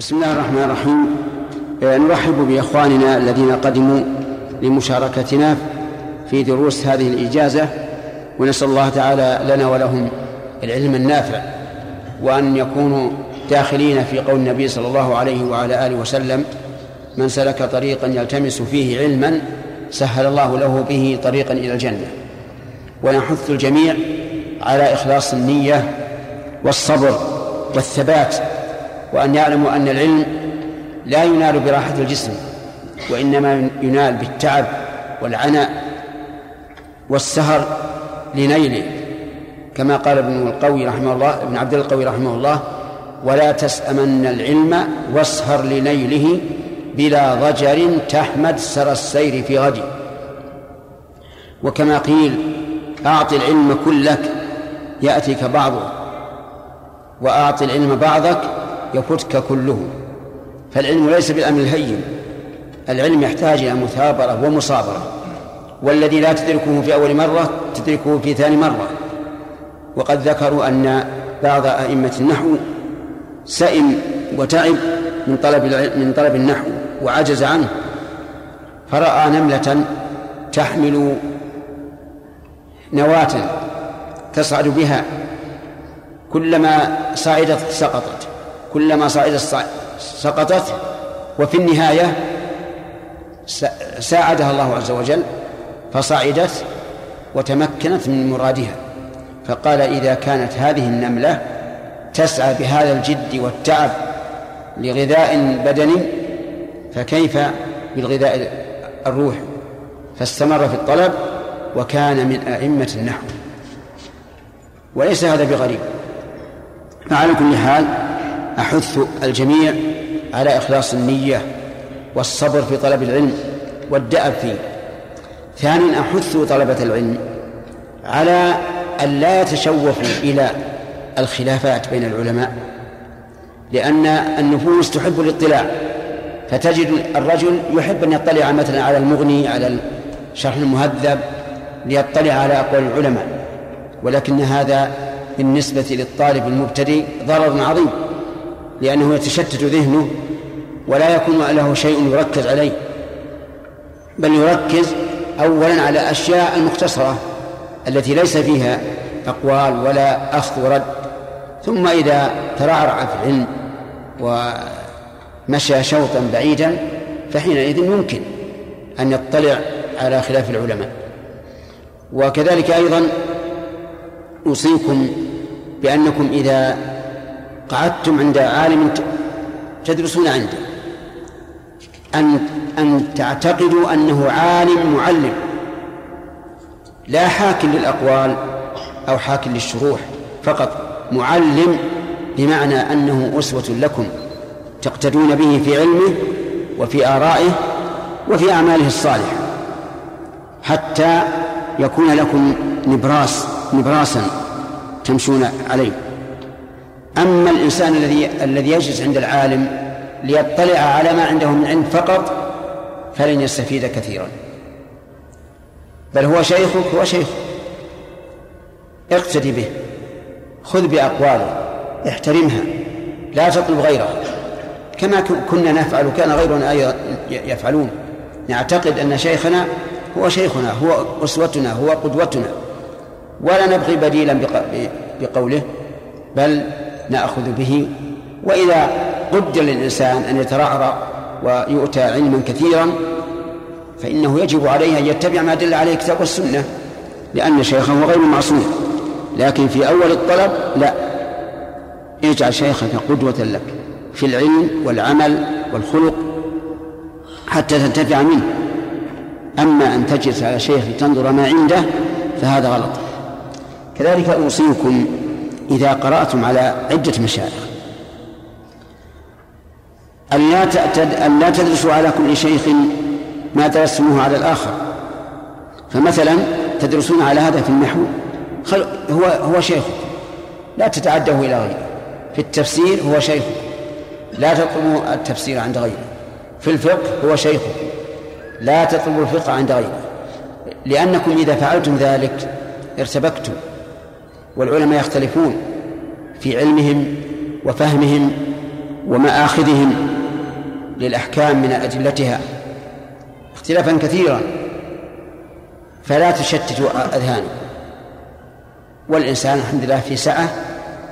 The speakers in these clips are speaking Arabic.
بسم الله الرحمن الرحيم. آه، نرحب بإخواننا الذين قدموا لمشاركتنا في دروس هذه الإجازة ونسأل الله تعالى لنا ولهم العلم النافع وأن يكونوا داخلين في قول النبي صلى الله عليه وعلى آله وسلم من سلك طريقا يلتمس فيه علما سهل الله له به طريقا إلى الجنة. ونحث الجميع على إخلاص النية والصبر والثبات وأن يعلموا أن العلم لا ينال براحة الجسم وإنما ينال بالتعب والعناء والسهر لنيله. كما قال ابن القوي رحمه الله ابن عبد القوي رحمه الله ولا تسأمن العلم واسهر لنيله بلا ضجر تحمد سر السير في غد. وكما قيل أعط العلم كلك يأتيك بعضه وأعط العلم بعضك يفتك كله. فالعلم ليس بالأمر الهين. العلم يحتاج إلى مثابرة ومصابرة. والذي لا تدركه في أول مرة تدركه في ثاني مرة. وقد ذكروا أن بعض أئمة النحو سئم وتعب من طلب من طلب النحو وعجز عنه. فرأى نملة تحمل نواة تصعد بها. كلما صعدت سقطت. كلما صعدت سقطت وفي النهاية ساعدها الله عز وجل فصعدت وتمكنت من مرادها. فقال إذا كانت هذه النملة تسعى بهذا الجد والتعب لغذاء بدني فكيف بالغذاء الروح؟ فاستمر في الطلب وكان من أئمة النحو. وليس هذا بغريب. فعلى كل حال أحث الجميع على إخلاص النية والصبر في طلب العلم والدأب فيه. ثانيا أحث طلبة العلم على أن لا يتشوفوا إلى الخلافات بين العلماء لأن النفوس تحب الاطلاع. فتجد الرجل يحب أن يطلع مثلا على المغني على الشرح المهذب ليطلع على أقوال العلماء. ولكن هذا بالنسبة للطالب المبتدئ ضرر عظيم. لأنه يتشتت ذهنه ولا يكون له شيء يركز عليه بل يركز أولا على أشياء المختصرة التي ليس فيها أقوال ولا أخذ ورد ثم إذا ترعرع في العلم ومشى شوطا بعيدا فحينئذ يمكن أن يطلع على خلاف العلماء. وكذلك أيضا أوصيكم بأنكم إذا قعدتم عند عالم تدرسون عنده. أن أن تعتقدوا أنه عالم معلم. لا حاكم للأقوال أو حاكم للشروح فقط معلم بمعنى أنه أسوة لكم تقتدون به في علمه وفي آرائه وفي أعماله الصالحة. حتى يكون لكم نبراس نبراسا تمشون عليه. أما الإنسان الذي الذي يجلس عند العالم ليطلع على ما عنده من علم فقط فلن يستفيد كثيرا. بل هو شيخك هو شيخ. اقتدي به خذ بأقواله احترمها لا تطلب غيرها كما كنا نفعل كان غيرنا أيضا يفعلون. نعتقد أن شيخنا هو شيخنا هو أسوتنا هو قدوتنا. ولا نبغي بديلا بقوله بل نأخذ به وإذا قدر للإنسان أن يترعرع ويؤتى علما كثيرا فإنه يجب عليه أن يتبع ما دل عليه الكتاب والسنة لأن شيخه غير معصوم. لكن في أول الطلب لا. اجعل شيخك قدوة لك في العلم والعمل والخلق حتى تنتفع منه. أما أن تجلس على شيخ تنظر ما عنده فهذا غلط. كذلك أوصيكم إذا قرأتم على عدة مشايخ. أن لا تعتد أن لا تدرسوا على كل شيخ ما درستموه على الآخر. فمثلا تدرسون على هذا في النحو هو هو شيخ لا تتعدوا إلى غيره. في التفسير هو شيخ لا تطلبوا التفسير عند غيره. في الفقه هو شيخ لا تطلبوا الفقه عند غيره. لأنكم إذا فعلتم ذلك ارتبكتم. والعلماء يختلفون في علمهم وفهمهم ومآخذهم للأحكام من أدلتها اختلافا كثيرا. فلا تشتتوا أذهانكم والإنسان الحمد لله في سعة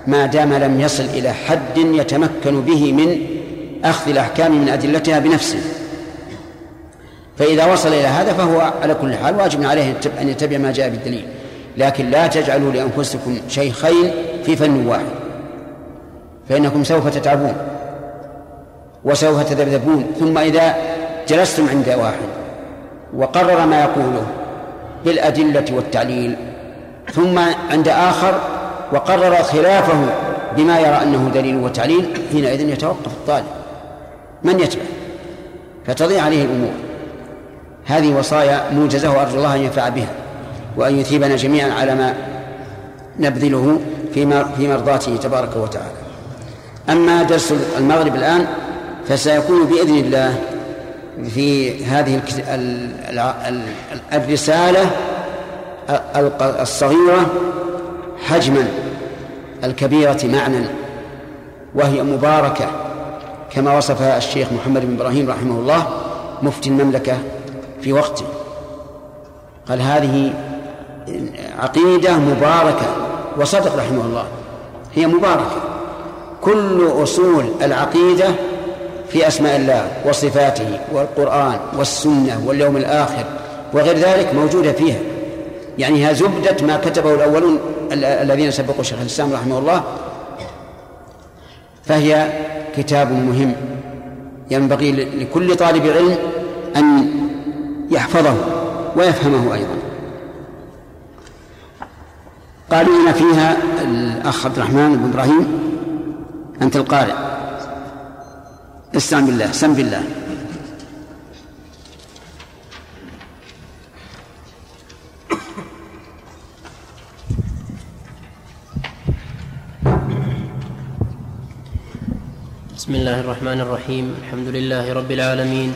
ما دام لم يصل إلى حد يتمكن به من أخذ الأحكام من أدلتها بنفسه. فإذا وصل إلى هذا فهو على كل حال واجب عليه أن يتبع ما جاء بالدليل. لكن لا تجعلوا لأنفسكم شيخين في فن واحد. فإنكم سوف تتعبون وسوف تذبذبون. ثم إذا جلستم عند واحد وقرر ما يقوله بالأدلة والتعليل ثم عند آخر وقرر خلافه بما يرى أنه دليل وتعليل حينئذ يتوقف الطالب. من يتبع؟ فتضيع عليه الأمور. هذه وصايا موجزة وأرجو الله أن ينفع بها. وأن يثيبنا جميعا على ما نبذله في في مرضاته تبارك وتعالى. أما درس المغرب الآن فسيكون بإذن الله في هذه الرسالة الصغيرة حجما الكبيرة معنى وهي مباركة كما وصفها الشيخ محمد بن إبراهيم رحمه الله مفتي المملكة في وقته. قال هذه عقيدة مباركة وصدق رحمه الله هي مباركة. كل أصول العقيدة في أسماء الله وصفاته والقرآن والسنة واليوم الآخر وغير ذلك موجودة فيها. يعني هي زبدة ما كتبه الأولون الذين سبقوا شيخ الإسلام رحمه الله فهي كتاب مهم. ينبغي لكل طالب علم أن يحفظه ويفهمه أيضا. إن فيها الأخ عبد الرحمن بن إبراهيم. أنت القارئ. استعن بالله سم بالله. بسم الله الرحمن الرحيم. الحمد لله رب العالمين.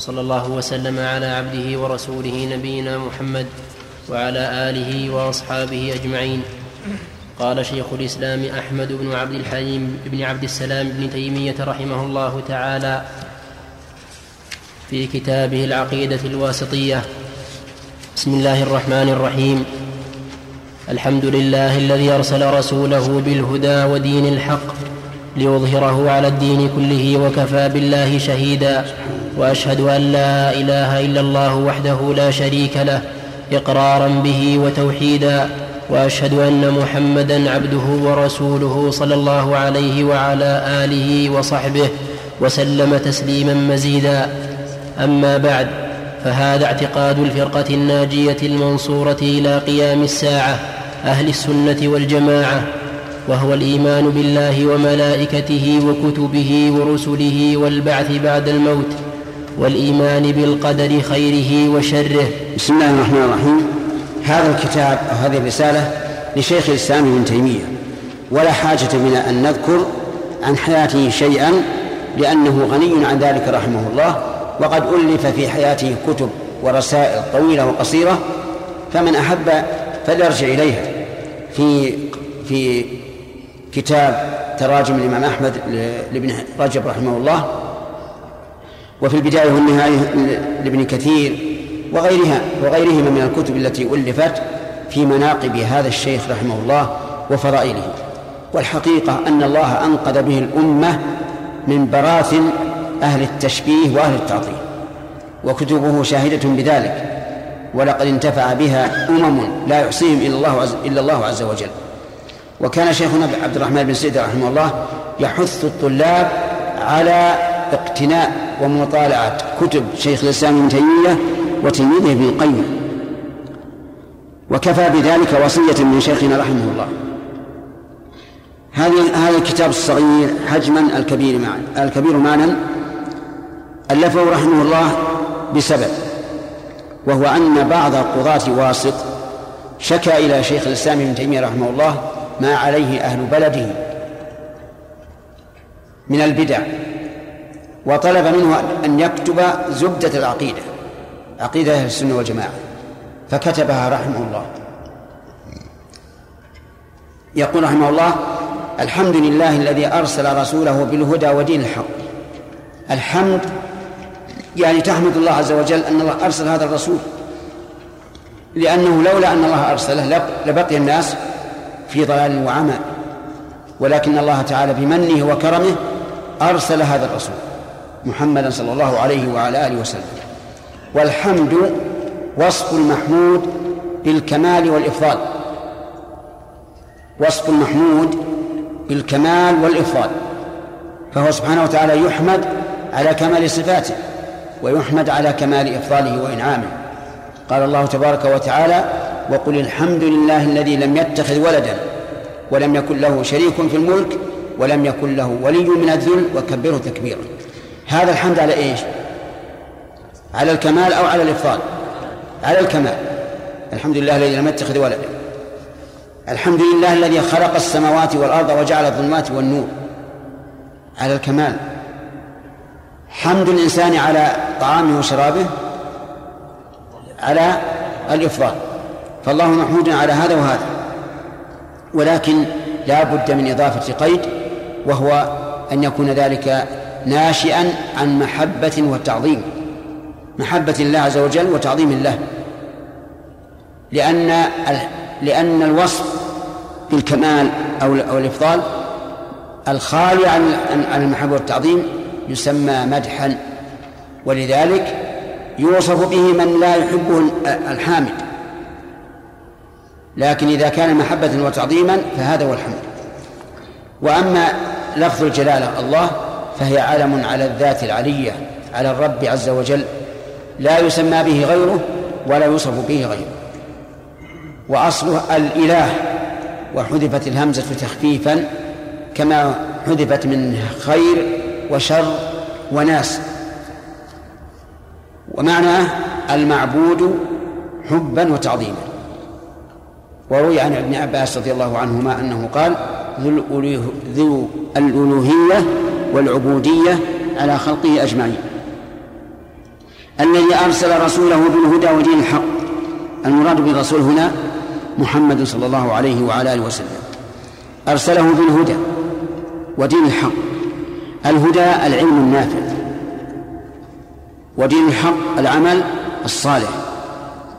صلى الله وسلم على عبده ورسوله نبينا محمد وعلى آله وأصحابه أجمعين. قال شيخ الإسلام أحمد بن عبد الحليم بن عبد السلام بن تيمية رحمه الله تعالى في كتابه العقيدة الواسطية. بسم الله الرحمن الرحيم. الحمد لله الذي أرسل رسوله بالهدى ودين الحق ليظهره على الدين كله وكفى بالله شهيدا. وأشهد أن لا إله إلا الله وحده لا شريك له. إقرارا به وتوحيدا وأشهد أن محمدا عبده ورسوله صلى الله عليه وعلى آله وصحبه وسلم تسليما مزيدا. أما بعد فهذا اعتقاد الفرقة الناجية المنصورة إلى قيام الساعة أهل السنة والجماعة وهو الإيمان بالله وملائكته وكتبه ورسله والبعث بعد الموت. والإيمان بالقدر خيره وشره. بسم الله الرحمن الرحيم. هذا الكتاب أو هذه الرسالة لشيخ الإسلام ابن تيمية. ولا حاجة بنا أن نذكر عن حياته شيئا لأنه غني عن ذلك رحمه الله. وقد ألف في حياته كتب ورسائل طويلة وقصيرة فمن أحب فليرجع إليها. في في كتاب تراجم الإمام أحمد لابن رجب رحمه الله وفي البداية والنهاية لابن كثير وغيرها وغيرهما من الكتب التي ألفت في مناقب هذا الشيخ رحمه الله وفضائله. والحقيقة أن الله أنقذ به الأمة من براثن أهل التشبيه وأهل التعطيل. وكتبه شاهدة بذلك. ولقد انتفع بها أمم لا يحصيهم إلا الله عز, إلا الله عز وجل. وكان شيخنا عبد الرحمن بن سيد رحمه الله يحث الطلاب على اقتناء ومطالعة كتب شيخ الإسلام ابن تيمية وتلميذه ابن القيم. وكفى بذلك وصية من شيخنا رحمه الله. هذه هذا الكتاب الصغير حجما الكبير معنى الكبير معنى ألفه رحمه الله بسبب وهو أن بعض قضاة واسط شكا إلى شيخ الإسلام ابن تيمية رحمه الله ما عليه أهل بلده من البدع. وطلب منه أن يكتب زبدة العقيدة عقيدة أهل السنة والجماعة. فكتبها رحمه الله. يقول رحمه الله الحمد لله الذي أرسل رسوله بالهدى ودين الحق. الحمد يعني تحمد الله عز وجل أن الله أرسل هذا الرسول. لأنه لولا أن الله أرسله لبقي الناس في ضلال وعمى. ولكن الله تعالى بمنه وكرمه أرسل هذا الرسول. محمدا صلى الله عليه وعلى آله وسلم. والحمد وصف المحمود بالكمال والإفضال. وصف المحمود بالكمال والإفضال. فهو سبحانه وتعالى يحمد على كمال صفاته ويحمد على كمال إفضاله وإنعامه. قال الله تبارك وتعالى وقل الحمد لله الذي لم يتخذ ولدا ولم يكن له شريك في الملك ولم يكن له ولي من الذل وكبره تكبيرا. هذا الحمد على إيش؟ على الكمال أو على الإفضال؟ على الكمال. الحمد لله الذي لم يتخذ ولدا. الحمد لله الذي خلق السماوات والأرض وجعل الظلمات والنور. على الكمال. حمد الإنسان على طعامه وشرابه على الإفضال. فالله محمود على هذا وهذا. ولكن لا بد من إضافة قيد وهو أن يكون ذلك ناشئا عن محبة وتعظيم محبة الله عز وجل وتعظيم الله. لأن لأن الوصف بالكمال أو أو الإفضال الخالي عن عن المحبة والتعظيم يسمى مدحا. ولذلك يوصف به من لا يحبه الحامد. لكن إذا كان محبة وتعظيما فهذا هو الحمد. وأما لفظ الجلالة الله فهي علم على الذات العلية على الرب عز وجل. لا يسمى به غيره ولا يوصف به غيره. وأصله الإله. وحذفت الهمزة تخفيفا كما حذفت من خير وشر وناس. ومعناه المعبود حبا وتعظيما. وروي عن ابن عباس رضي الله عنهما أنه قال ذو الألوهية والعبودية على خلقه أجمعين. الذي أرسل رسوله بالهدى ودين الحق. المراد بالرسول هنا محمد صلى الله عليه وعلى آله وسلم. أرسله بالهدى ودين الحق. الهدى العلم النافع. ودين الحق العمل الصالح.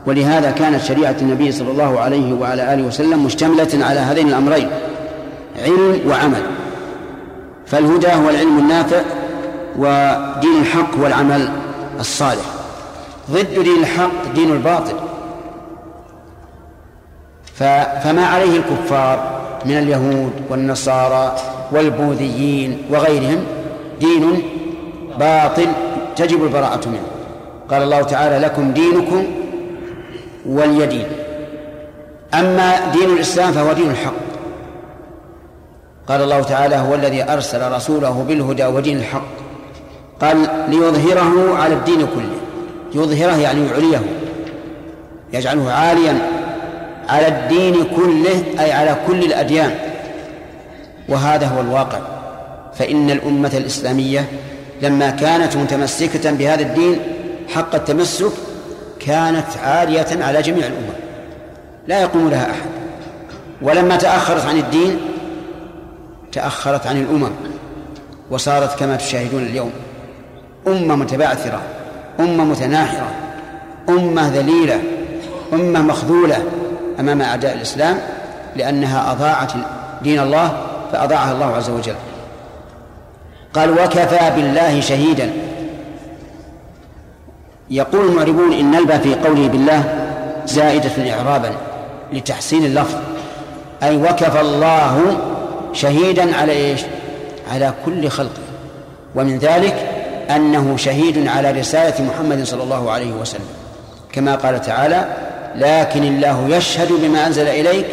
ولهذا كانت شريعة النبي صلى الله عليه وعلى آله وسلم مشتملة على هذين الأمرين علم وعمل. فالهدى هو العلم النافع ودين الحق هو العمل الصالح. ضد دين الحق دين الباطل. فما عليه الكفار من اليهود والنصارى والبوذيين وغيرهم دين باطل تجب البراءة منه. قال الله تعالى لكم دينكم ولي دين أما دين الإسلام فهو دين الحق. قال الله تعالى هو الذي أرسل رسوله بالهدى ودين الحق. قال ليظهره على الدين كله. يظهره يعني يعليه. يجعله عاليا على الدين كله أي على كل الأديان. وهذا هو الواقع. فإن الأمة الإسلامية لما كانت متمسكة بهذا الدين حق التمسك كانت عالية على جميع الأمم. لا يقوم لها أحد. ولما تأخرت عن الدين تأخرت عن الأمم وصارت كما تشاهدون اليوم. أمة متبعثرة أمة متناحرة أمة ذليلة أمة مخذولة أمام أعداء الإسلام لأنها أضاعت دين الله فأضاعها الله عز وجل. قال وكفى بالله شهيدا. يقول المعربون إن نلبى في قوله بالله زائدة إعرابا لتحسين اللفظ. أي وكفى الله شهيدا على إيش؟ على كل خلقه ومن ذلك أنه شهيد على رسالة محمد صلى الله عليه وسلم. كما قال تعالى لكن الله يشهد بما أنزل إليك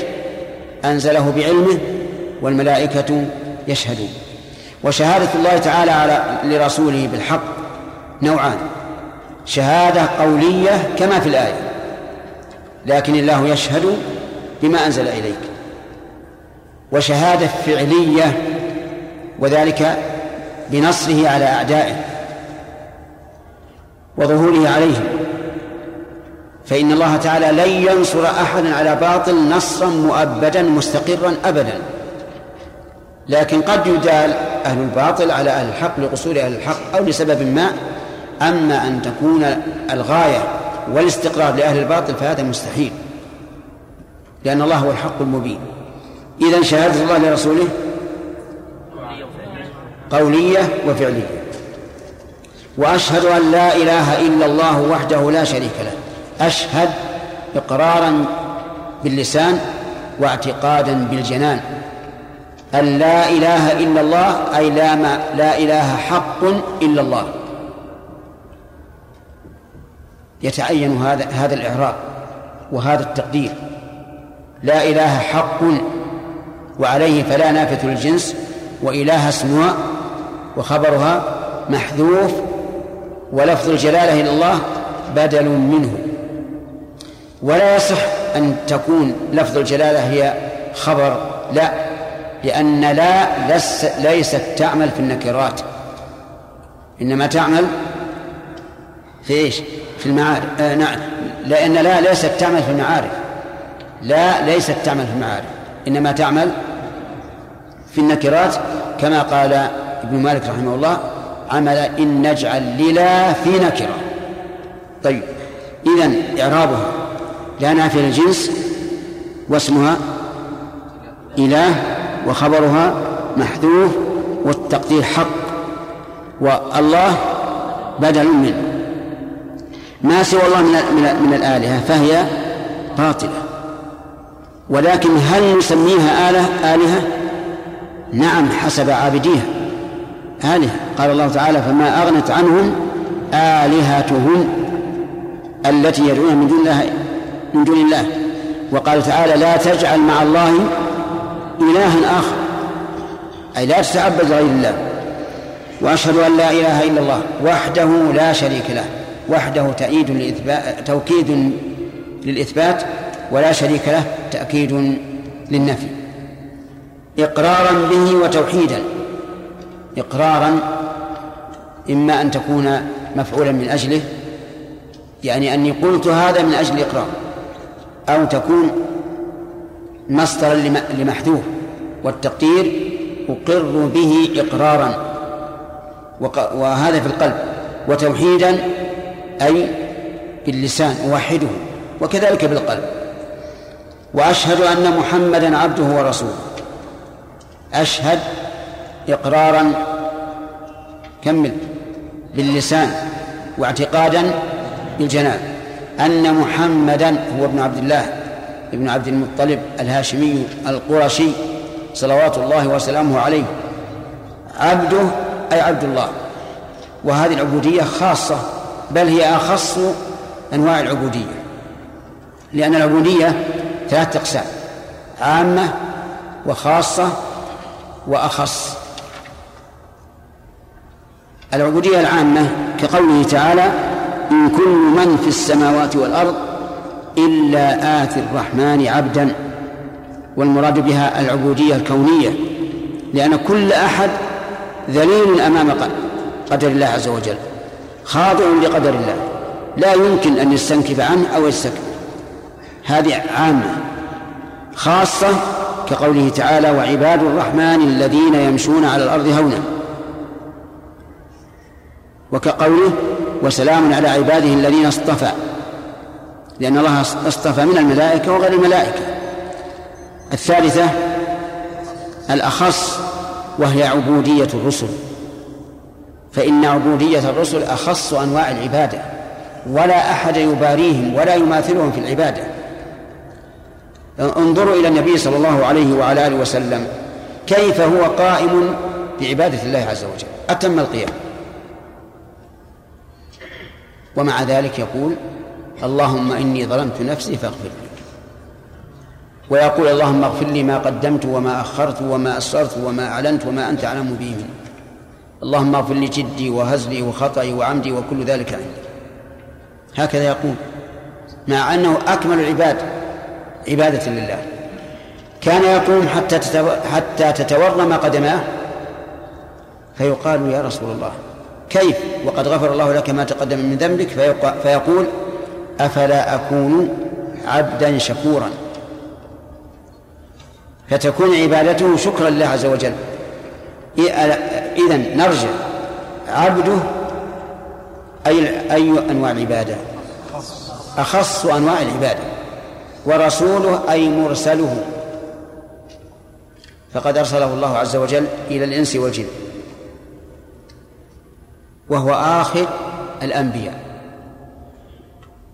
أنزله بعلمه والملائكة يشهدون. وشهادة الله تعالى على لرسوله بالحق نوعان شهادة قولية كما في الآية لكن الله يشهد بما أنزل إليك. وشهادة فعلية وذلك بنصره على أعدائه وظهوره عليهم. فإن الله تعالى لن ينصر أحدا على باطل نصرا مؤبدا مستقرا أبدا. لكن قد يدال أهل الباطل على أهل الحق لقصور أهل الحق أو لسبب ما. أما أن تكون الغاية والاستقرار لأهل الباطل فهذا مستحيل لأن الله هو الحق المبين. إذا شهادة الله لرسوله قولية وفعلية. وأشهد أن لا إله إلا الله وحده لا شريك له. أشهد إقرارا باللسان واعتقادا بالجنان. أن لا إله إلا الله أي لا ما لا إله حق إلا الله. يتعين هذا هذا الإعراب وهذا التقدير. لا إله حق وعليه فلا نافة للجنس وإله اسمها وخبرها محذوف ولفظ الجلالة إلى الله بدل منه. ولا يصح أن تكون لفظ الجلالة هي خبر لا لأن لا لس ليست تعمل في النكرات. إنما تعمل في إيش؟ في المعارف. آه نعم. لأن لا ليست تعمل في المعارف. لا ليست تعمل في المعارف. إنما تعمل في النكرات كما قال ابن مالك رحمه الله عمل إن نجعل للا في نكرة. طيب إذن إعرابها لا نافية للجنس واسمها إله وخبرها محذوف والتقدير حق والله بدل منه. ما سوى الله من من, من الآلهة؟ فهي باطلة. ولكن هل نسميها آلة آلهة؟ نعم حسب عابديها. آلهة قال الله تعالى فما أغنت عنهم آلهتهم التي يدعون من دون الله من دون الله. وقال تعالى لا تجعل مع الله إلها آخر. أي لا تتعبد غير الله. وأشهد أن لا إله إلا الله وحده لا شريك له وحده تأييد للإثبات توكيد للإثبات ولا شريك له تأكيد للنفي. إقرارا به وتوحيدا. إقرارا إما أن تكون مفعولا من أجله يعني أني قلت هذا من أجل إقرار أو تكون مصدرا لمحذوف والتقدير أقر به إقرارا وهذا في القلب وتوحيدا أي باللسان أوحده وكذلك بالقلب. وأشهد أن محمدا عبده ورسوله. أشهد إقرارا كمل باللسان واعتقادا بالجنان أن محمدا هو ابن عبد الله ابن عبد المطلب الهاشمي القرشي صلوات الله وسلامه عليه. عبده أي عبد الله. وهذه العبودية خاصة بل هي أخص أنواع العبودية لأن العبودية ثلاثة أقسام عامة وخاصة وأخص. العبودية العامة كقوله تعالى إن كل من في السماوات والأرض إلا آتي الرحمن عبدا. والمراد بها العبودية الكونية لأن كل أحد ذليل أمام قدر الله عز وجل خاضع لقدر الله. لا يمكن أن يستنكف عنه أو يستكبر هذه عامة خاصة كقوله تعالى وعباد الرحمن الذين يمشون على الأرض هونا. وكقوله وسلام على عباده الذين اصطفى. لأن الله اصطفى من الملائكة وغير الملائكة. الثالثة الأخص وهي عبودية الرسل. فإن عبودية الرسل أخص أنواع العبادة ولا أحد يباريهم ولا يماثلهم في العبادة. انظروا إلى النبي صلى الله عليه وعلى آله وسلم. كيف هو قائم بعبادة الله عز وجل؟ أتم القيام. ومع ذلك يقول اللهم إني ظلمت نفسي فاغفر لي. ويقول اللهم اغفر لي ما قدمت وما أخرت وما أسررت وما أعلنت وما أنت أعلم به. مني اللهم اغفر لي جدي وهزلي وخطئي وعمدي وكل ذلك عندي. هكذا يقول. مع أنه أكمل العباد عبادة لله. كان يقوم حتى حتى تتورم قدماه فيقال يا رسول الله كيف؟ وقد غفر الله لك ما تقدم من ذنبك فيقول أفلا أكون عبدا شكورا؟ فتكون عبادته شكرا لله عز وجل. إذا نرجع. عبده أي أي أنواع العبادة؟ أخص أنواع العبادة. ورسوله أي مرسله. فقد أرسله الله عز وجل إلى الإنس والجن. وهو آخر الأنبياء.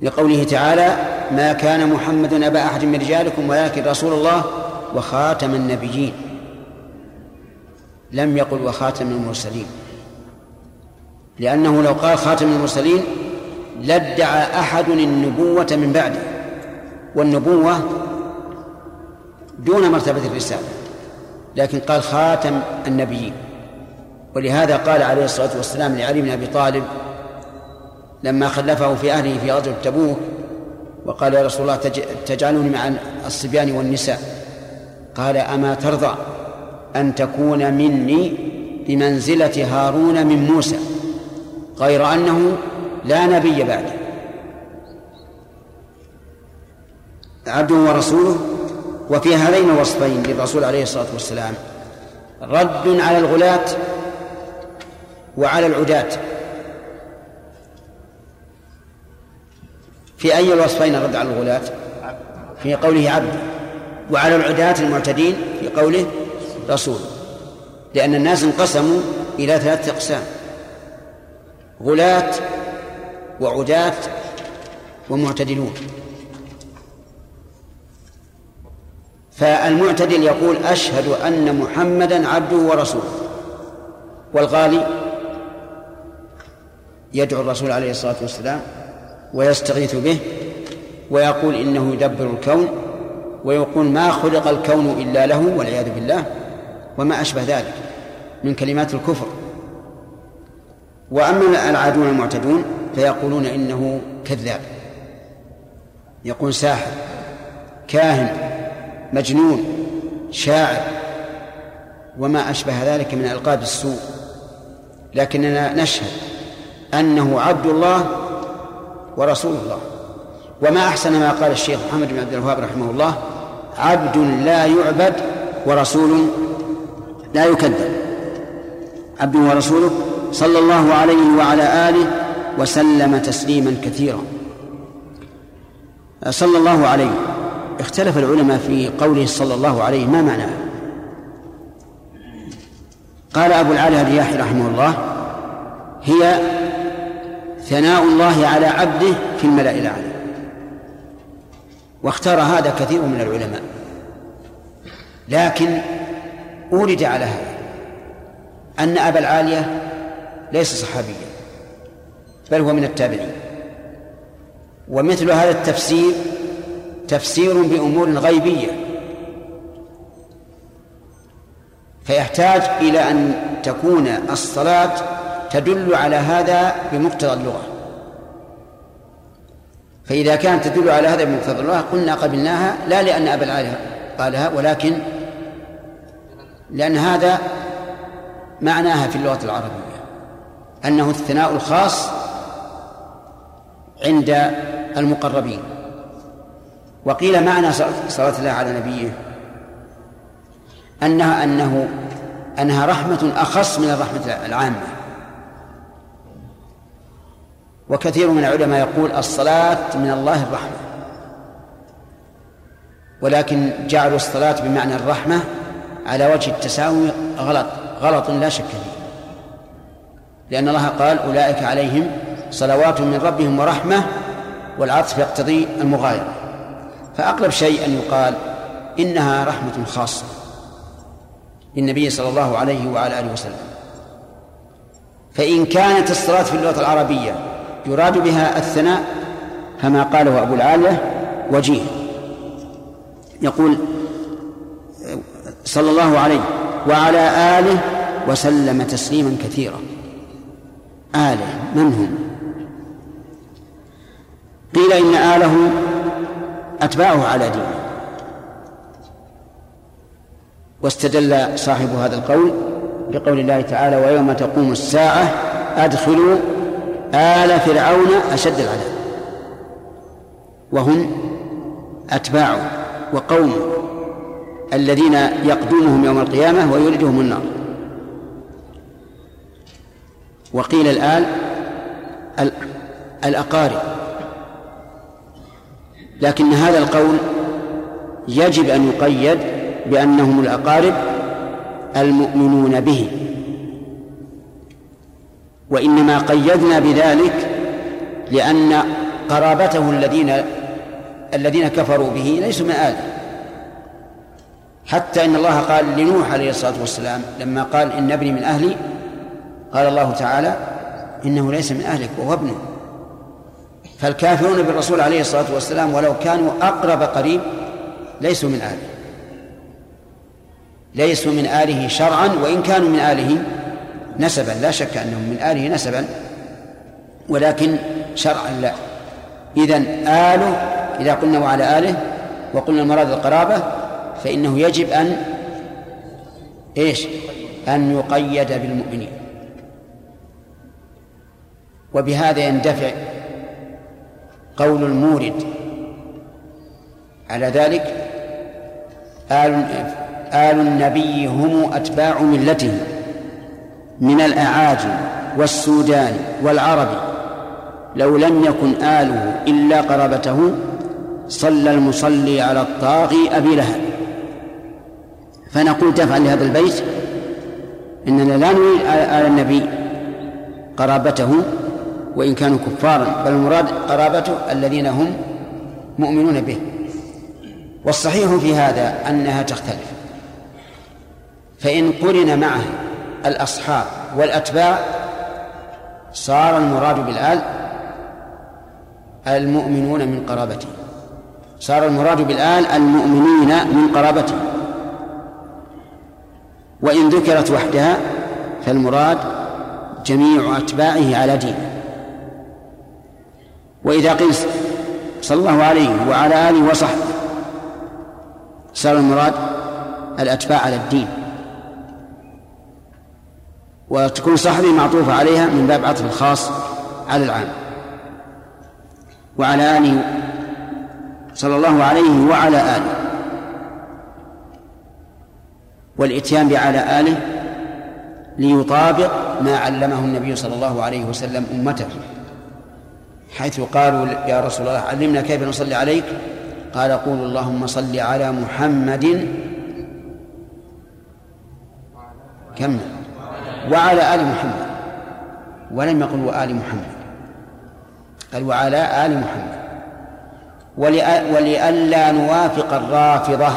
لقوله تعالى ما كان محمد أبا أحد من رجالكم ولكن رسول الله وخاتم النبيين. لم يقل وخاتم المرسلين. لأنه لو قال خاتم المرسلين لادعى أحد النبوة من بعده. والنبوة دون مرتبة الرسالة لكن قال خاتم النبيين. ولهذا قال عليه الصلاة والسلام لعلي بن أبي طالب لما خلفه في أهله في غزوة تبوك وقال يا رسول الله تجعلني مع الصبيان والنساء. قال أما ترضى أن تكون مني بمنزلة هارون من موسى غير أنه لا نبي بعده. عبده ورسوله وفي هذين الوصفين للرسول عليه الصلاة والسلام رد على الغلاة وعلى العداة في أي الوصفين رد على الغلاة؟ في قوله عبد وعلى العداة المعتدين في قوله رسول لأن الناس انقسموا إلى ثلاثة أقسام غلاة وعداة ومعتدلون. فالمعتدل يقول أشهد أن محمدا عبده ورسوله والغالي يدعو الرسول عليه الصلاة والسلام ويستغيث به ويقول إنه يدبر الكون ويقول ما خلق الكون إلا له والعياذ بالله وما أشبه ذلك من كلمات الكفر. وأما العادون المعتدون فيقولون إنه كذاب يقول ساحر كاهن مجنون شاعر وما أشبه ذلك من ألقاب السوء. لكننا نشهد أنه عبد الله ورسول الله. وما أحسن ما قال الشيخ محمد بن عبد الوهاب رحمه الله عبد لا يعبد ورسول لا يكذب. عبد ورسوله صلى الله عليه وعلى آله وسلم تسليما كثيرا. صلى الله عليه اختلف العلماء في قوله صلى الله عليه ما معناه؟ قال أبو العالي الرياحي رحمه الله هي ثناء الله على عبده في الملأ الأعلى. واختار هذا كثير من العلماء. لكن أورد على هذا أن أبا العالية ليس صحابيا بل هو من التابعين. ومثل هذا التفسير تفسير بأمور غيبية. فيحتاج إلى أن تكون الصلاة تدل على هذا بمقتضى اللغة. فإذا كانت تدل على هذا بمقتضى اللغة قلنا قبلناها لا لأن أبا العالية قالها ولكن لأن هذا معناها في اللغة العربية. أنه الثناء الخاص عند المقربين. وقيل معنى صلاة الله على نبيه أنها أنه أنها رحمة أخص من الرحمة العامة. وكثير من العلماء يقول الصلاة من الله الرحمة. ولكن جعلوا الصلاة بمعنى الرحمة على وجه التساوي غلط غلط لا شك فيه. لأن الله قال أولئك عليهم صلوات من ربهم ورحمة والعطف يقتضي المغايرة. فأقرب شيء أن يقال إنها رحمة خاصة للنبي صلى الله عليه وعلى آله وسلم. فإن كانت الصلاة في اللغة العربية يراد بها الثناء فما قاله أبو العالية وجيه. يقول صلى الله عليه وعلى آله وسلم تسليما كثيرا. آله من هم؟ قيل إن آله أتباعه على دينه. واستدل صاحب هذا القول بقول الله تعالى ويوم تقوم الساعة أدخلوا آل فرعون أشد العذاب. وهم أتباعه وقومه الذين يقدمهم يوم القيامة ويولدهم النار. وقيل الآل الأقارب. لكن هذا القول يجب أن يقيد بأنهم الأقارب المؤمنون به. وإنما قيدنا بذلك لأن قرابته الذين الذين كفروا به ليسوا من آله. حتى إن الله قال لنوح عليه الصلاة والسلام لما قال إن ابني من أهلي قال الله تعالى إنه ليس من أهلك وهو ابنه. فالكافرون بالرسول عليه الصلاة والسلام ولو كانوا أقرب قريب ليسوا من آله. ليسوا من آله شرعا وإن كانوا من آله نسبا. لا شك أنهم من آله نسبا ولكن شرعا لا. إذا آله إذا قلنا وعلى آله وقلنا المراد القرابة فإنه يجب أن إيش؟ أن يقيد بالمؤمنين. وبهذا يندفع قول المورد. على ذلك آل آل النبي هم أتباع ملته من الأعاجم والسودان والعرب. لو لم يكن آله إلا قرابته صلى المصلي على الطاغي أبي لهب. فنقول تفعل لهذا البيت إننا لا نريد آل النبي قرابته وإن كانوا كفارا بل المراد قرابته الذين هم مؤمنون به. والصحيح في هذا أنها تختلف. فإن قرن معه الأصحاب والأتباع صار المراد بالآل المؤمنون من قرابته. صار المراد بالآل المؤمنين من قرابته. وإن ذكرت وحدها فالمراد جميع أتباعه على دينه. وإذا قيل صلى الله عليه وعلى آله وصحبه صار المراد الأتباع على الدين. وتكون صحبه معطوفة عليها من باب عطف الخاص على العام. وعلى آله صلى الله عليه وعلى آله. والإتيان بعلى آله ليطابق ما علمه النبي صلى الله عليه وسلم أمته. حيث قالوا يا رسول الله علمنا كيف نصلي عليك؟ قال قولوا اللهم صل على محمد. كم؟ وعلى آل محمد. ولم يقل وآل محمد. قال وعلى آل محمد. ولئلا نوافق الرافضة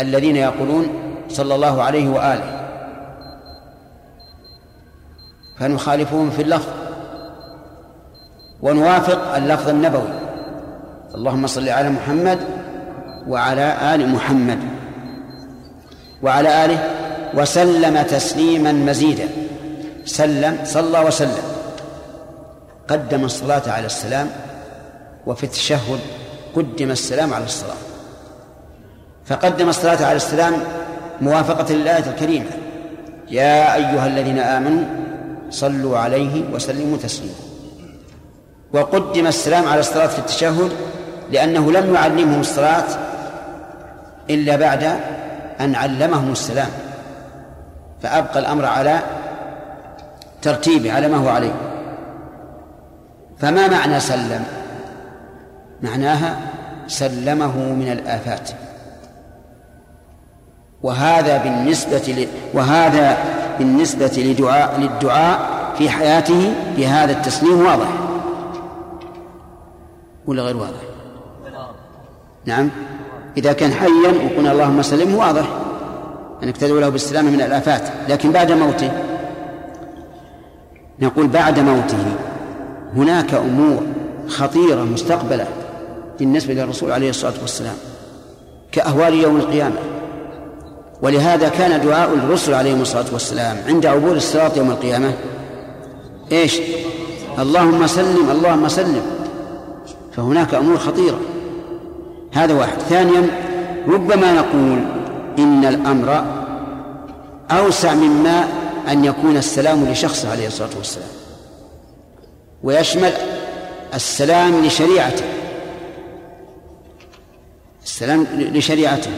الذين يقولون صلى الله عليه وآله. فنخالفهم في اللفظ. ونوافق اللفظ النبوي. اللهم صل على محمد وعلى آل محمد. وعلى آله وسلم تسليما مزيدا. سلم صلى وسلم. قدم الصلاة على السلام وفي التشهد قدم السلام على الصلاة فقدم الصلاة على السلام موافقة للآية الكريمة. يا أيها الذين آمنوا صلوا عليه وسلموا تسليما. وقدم السلام على الصلاة في التشهد لأنه لم يعلمهم الصلاة إلا بعد أن علمهم السلام فأبقى الأمر على ترتيبه على ما هو عليه. فما معنى سلم؟ معناها سلمه من الآفات. وهذا بالنسبة ل... وهذا بالنسبة لدعاء للدعاء في حياته بهذا التسليم واضح. ولا غير واضح؟ نعم. إذا كان حيا وقلنا اللهم سلمه واضح. أنك تدعو له بالسلامة من الآفات. لكن بعد موته نقول بعد موته هناك أمور خطيرة مستقبلة بالنسبة للرسول عليه الصلاة والسلام كأهوال يوم القيامة. ولهذا كان دعاء الرسل عليهم الصلاة والسلام عند عبور الصراط يوم القيامة. إيش؟ اللهم سلم اللهم سلم. فهناك أمور خطيرة. هذا واحد. ثانيا ربما نقول إن الأمر أوسع مما أن يكون السلام لشخص عليه الصلاة والسلام ويشمل السلام لشريعته. السلام لشريعته.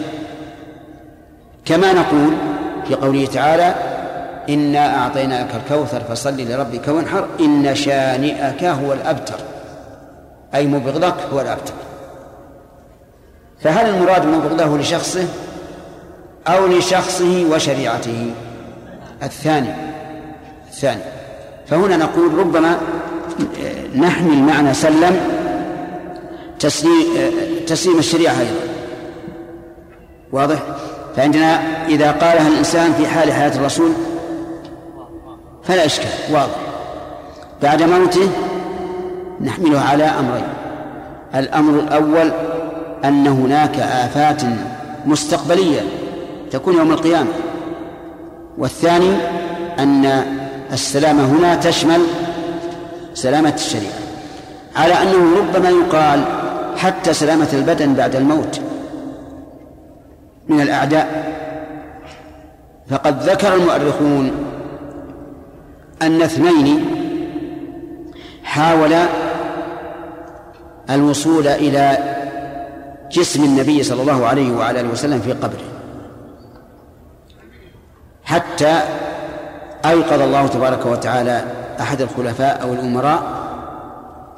كما نقول في قوله تعالى إنا أعطيناك الكوثر فصل لربك وانحر إن شانئك هو الأبتر. أي مبغضك هو الأبتر فهل المراد مبغضه لشخصه أو لشخصه وشريعته؟ الثاني الثاني. فهنا نقول ربما نحمل معنى سلم تسليم تسليم الشريعة أيضا. واضح؟ فعندنا إذا قالها الإنسان في حال حياة الرسول فلا إشكال واضح. بعد موته نحمله على أمرين. الأمر الأول أن هناك آفات مستقبلية تكون يوم القيامة. والثاني أن السلامة هنا تشمل سلامة الشريعة. على أنه ربما يقال حتى سلامة البدن بعد الموت من الأعداء. فقد ذكر المؤرخون أن اثنين حاولا الوصول إلى جسم النبي صلى الله عليه وعلى آله وسلم في قبره. حتى أيقظ الله تبارك وتعالى أحد الخلفاء أو الأمراء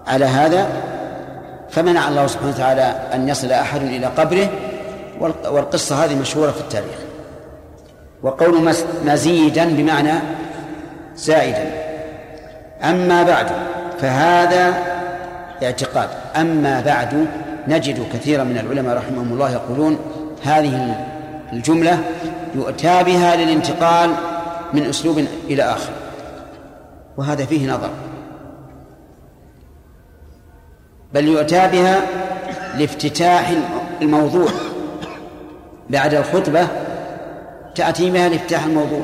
على هذا فمنع الله سبحانه وتعالى أن يصل أحد إلى قبره والقصة هذه مشهورة في التاريخ. وقول مزيدا بمعنى زائدا. أما بعد فهذا اعتقاد. أما بعد نجد كثيرا من العلماء رحمهم الله يقولون هذه الجملة يؤتى بها للانتقال من أسلوب إلى آخر. وهذا فيه نظر. بل يؤتى بها لافتتاح الموضوع. بعد الخطبة تأتي بها لافتتاح الموضوع.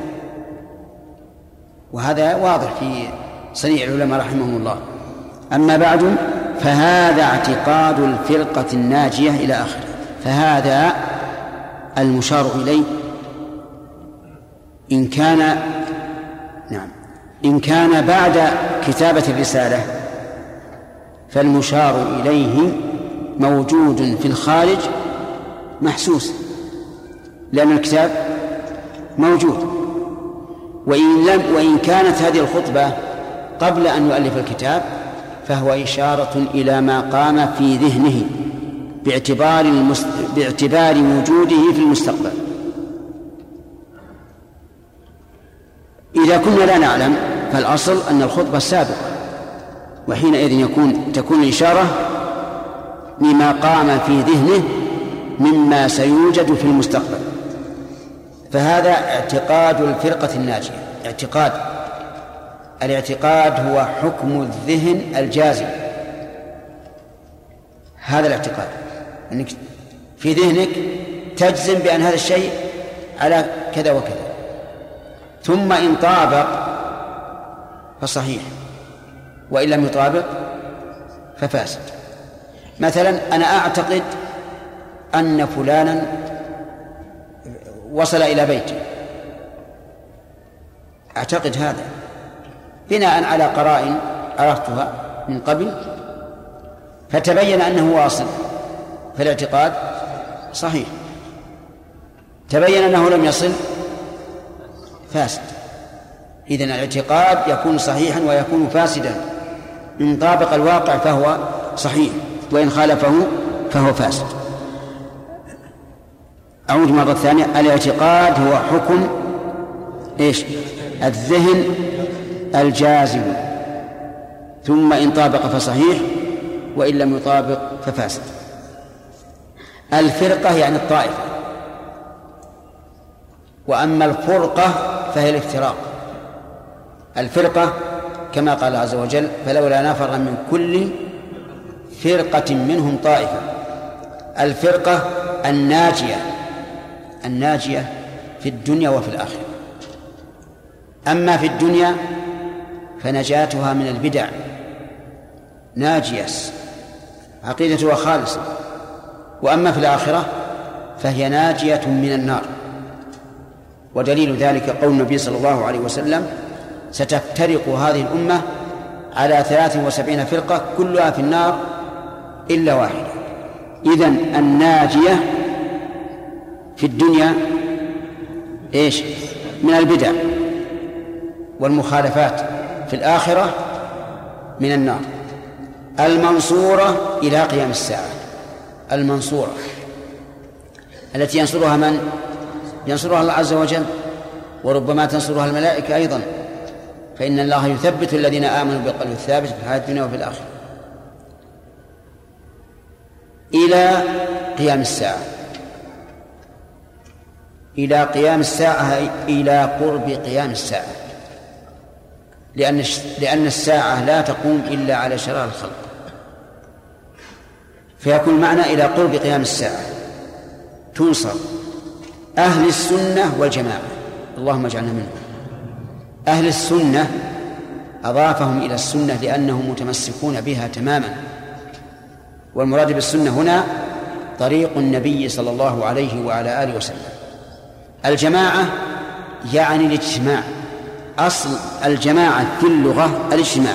وهذا واضح في صنيع العلماء رحمهم الله. أما بعد فهذا اعتقاد الفرقة الناجية إلى آخره. فهذا المشار إليه. إن كان نعم إن كان بعد كتابة الرسالة فالمشار إليه موجود في الخارج محسوس لأن الكتاب موجود. وإن لم وإن كانت هذه الخطبة قبل أن يؤلف الكتاب فهو إشارة إلى ما قام في ذهنه باعتبار المست... باعتبار وجوده في المستقبل. إذا كنا لا نعلم فالأصل أن الخطبة السابقة وحينئذ يكون تكون الإشارة لما قام في ذهنه مما سيوجد في المستقبل. فهذا اعتقاد الفرقة الناجية اعتقاد الاعتقاد هو حكم الذهن الجازم. هذا الاعتقاد إنك في ذهنك تجزم بأن هذا الشيء على كذا وكذا. ثم إن طابق فصحيح وإن لم يطابق ففاسد. مثلا أنا أعتقد أن فلانا وصل إلى بيتي أعتقد هذا. بناء على قرائن عرفتها من قبل فتبين أنه واصل فالاعتقاد صحيح. تبين أنه لم يصل فاسد. إذن الاعتقاد يكون صحيحا ويكون فاسدا. إن طابق الواقع فهو صحيح وإن خالفه فهو فاسد. أعود مرة ثانية. الاعتقاد هو حكم إيش؟ الذهن الجازم. ثم إن طابق فصحيح وإن لم يطابق ففاسد. الفرقة يعني الطائفة. وأما الفرقة فهي الافتراق. الفرقة كما قال عز وجل فلولا نفر من كل فرقة منهم طائفة. الفرقة الناجية الناجية في الدنيا وفي الآخرة. أما في الدنيا فنجاتها من البدع. ناجية. عقيدتها خالصة وأما في الآخرة فهي ناجية من النار. ودليل ذلك قول النبي صلى الله عليه وسلم ستفترق هذه الأمة على ثلاث وسبعين فرقة كلها في النار إلا واحدة. إذن الناجية في الدنيا إيش؟ من البدع والمخالفات. في الآخرة من النار. المنصورة إلى قيام الساعة. المنصورة. التي ينصرها من؟ ينصرها الله عز وجل وربما تنصرها الملائكة أيضا. فإن الله يثبت الذين آمنوا بالقلب الثابت في الحياة الدنيا وفي الآخرة. إلى قيام الساعة. إلى قيام الساعة إلى قرب قيام الساعة. لأن لأن الساعة لا تقوم إلا على شرار الخلق. فيكون معنى إلى قرب قيام الساعة. تنصر. أهل السنة والجماعة. اللهم اجعلنا منهم. أهل السنة أضافهم إلى السنة لأنهم متمسكون بها تماما. والمراد بالسنة هنا طريق النبي صلى الله عليه وعلى آله وسلم. الجماعة يعني الاجتماع. أصل الجماعة في اللغة الاجتماع.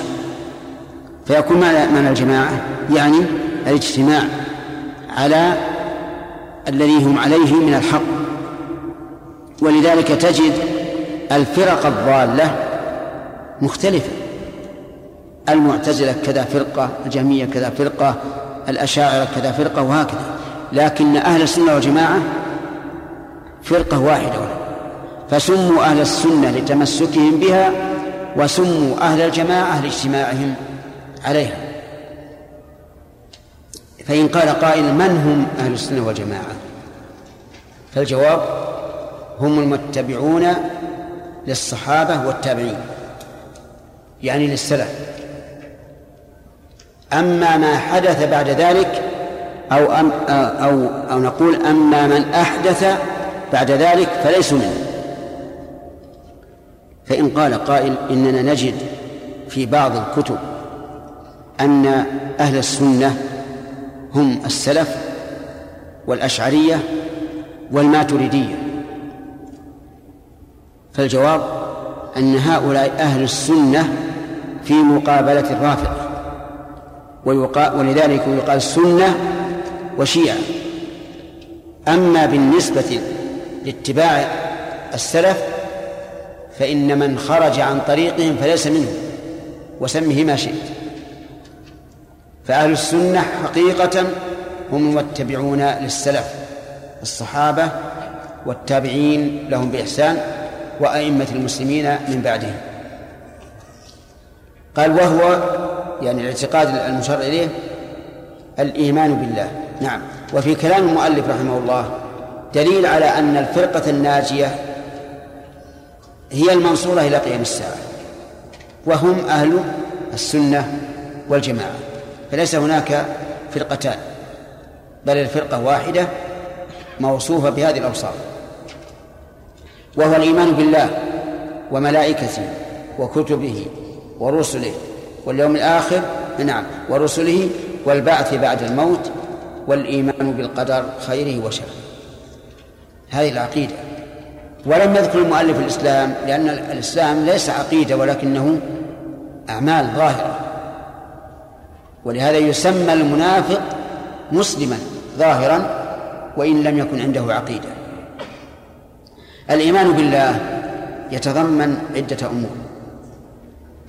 فيكون معنى الجماعة يعني الاجتماع على الذي هم عليه من الحق. ولذلك تجد الفرق الضالة مختلفة. المعتزلة كذا فرقة الجهمية كذا فرقة الأشاعرة كذا فرقة وهكذا. لكن أهل السنة والجماعة فرقة واحدة. فسموا أهل السنة لتمسكهم بها وسموا أهل الجماعة لاجتماعهم عليها. فإن قال قائل من هم أهل السنة والجماعة؟ فالجواب هم المتبعون للصحابة والتابعين يعني للسلف. أما ما حدث بعد ذلك أو أم أو أو نقول أما من أحدث بعد ذلك فليسوا منه فإن قال قائل إننا نجد في بعض الكتب أن أهل السنة هم السلف والأشعرية والماتريدية. فالجواب أن هؤلاء أهل السنة في مقابلة الرافضة ولذلك يقال سنة وشيعة. أما بالنسبة لاتباع السلف فإن من خرج عن طريقهم فليس منهم وسمه ما شئت. فأهل السنة حقيقة هم المتبعون للسلف الصحابة والتابعين لهم بإحسان وأئمة المسلمين من بعدهم. قال وهو يعني الاعتقاد المشار إليه الإيمان بالله. نعم. وفي كلام المؤلف رحمه الله دليل على أن الفرقة الناجية هي المنصورة إلى قيام الساعة. وهم أهل السنة والجماعة. فليس هناك فرقتان. بل الفرقة واحدة موصوفة بهذه الأوصاف. وهو الإيمان بالله وملائكته وكتبه ورسله واليوم الآخر نعم ورسله والبعث بعد الموت والإيمان بالقدر خيره وشره. هذه العقيدة. ولم يذكر المؤلف الإسلام لأن الإسلام ليس عقيدة ولكنه أعمال ظاهرة. ولهذا يسمى المنافق مسلما ظاهرا وإن لم يكن عنده عقيدة. الإيمان بالله يتضمن عدة أمور.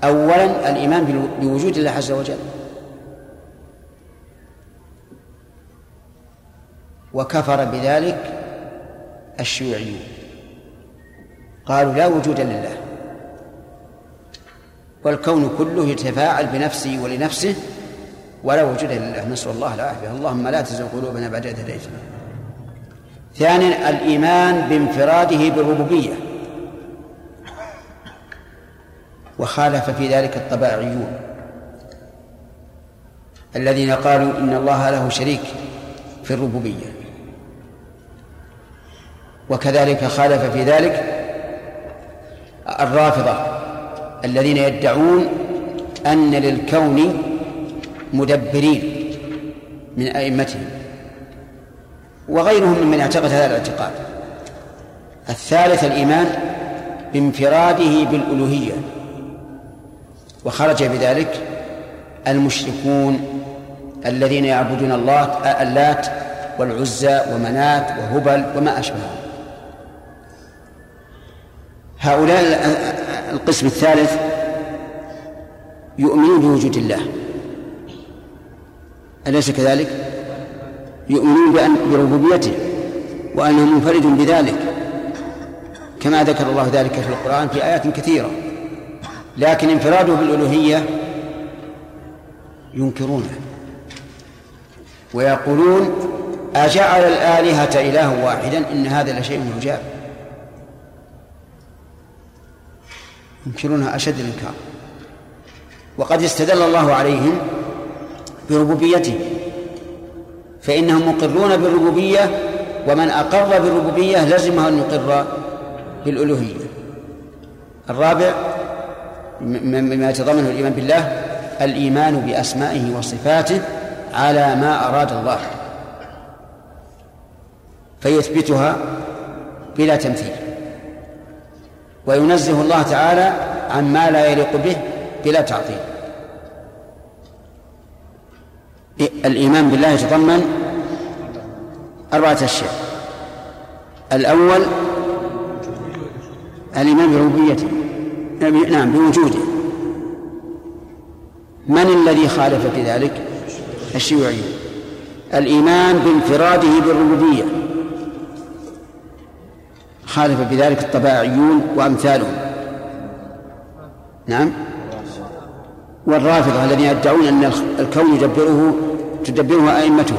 أولا الإيمان بوجود الله عز وجل. وكفر بذلك الشيوعيون. قالوا لا وجود لله. والكون كله يتفاعل بنفسه ولنفسه ولا وجود لله. نسأل الله العافية. اللهم لا تزغ قلوبنا بعد إذ هديتنا. ثانيا الإيمان بانفراده بالربوبية. وخالف في ذلك الطبائعيون الذين قالوا إن الله له شريك في الربوبية. وكذلك خالف في ذلك الرافضة الذين يدعون أن للكون مدبرين من أئمتهم وغيرهم ممن اعتقد هذا الاعتقاد. الثالث الإيمان بانفراده بالألوهية وخرج بذلك المشركون الذين يعبدون الله اللات والعزى ومنات وهبل وما أشبههم هؤلاء القسم الثالث يؤمنون بوجود الله. أليس كذلك؟ يؤمنون بأن بربوبيته وأنه منفرد بذلك. كما ذكر الله ذلك في القرآن في آيات كثيرة. لكن انفراده بالألوهية ينكرونه. ويقولون أجعل الآلهة إله واحدا إن هذا لشيء عجاب. ينكرونها أشد الإنكار. وقد استدل الله عليهم بربوبيته فإنهم مقرون بالربوبية ومن أقر بالربوبية لزمه أن يقر بالألوهية. الرابع مما يتضمنه الإيمان بالله الإيمان بأسمائه وصفاته على ما أراد الله فيثبتها بلا تمثيل. وينزه الله تعالى عما لا يليق به بلا تعطيل. الإيمان بالله يتضمن أربعة أشياء. الأول الإيمان بربوبيته. نعم بوجوده. من الذي خالف في ذلك؟ الشيوعيون. الإيمان بانفراده بالربوبية. خالف بذلك الطبائعيون وأمثالهم. نعم. والرافضة الذين يدعون أن الكون يدبره تدبره أئمته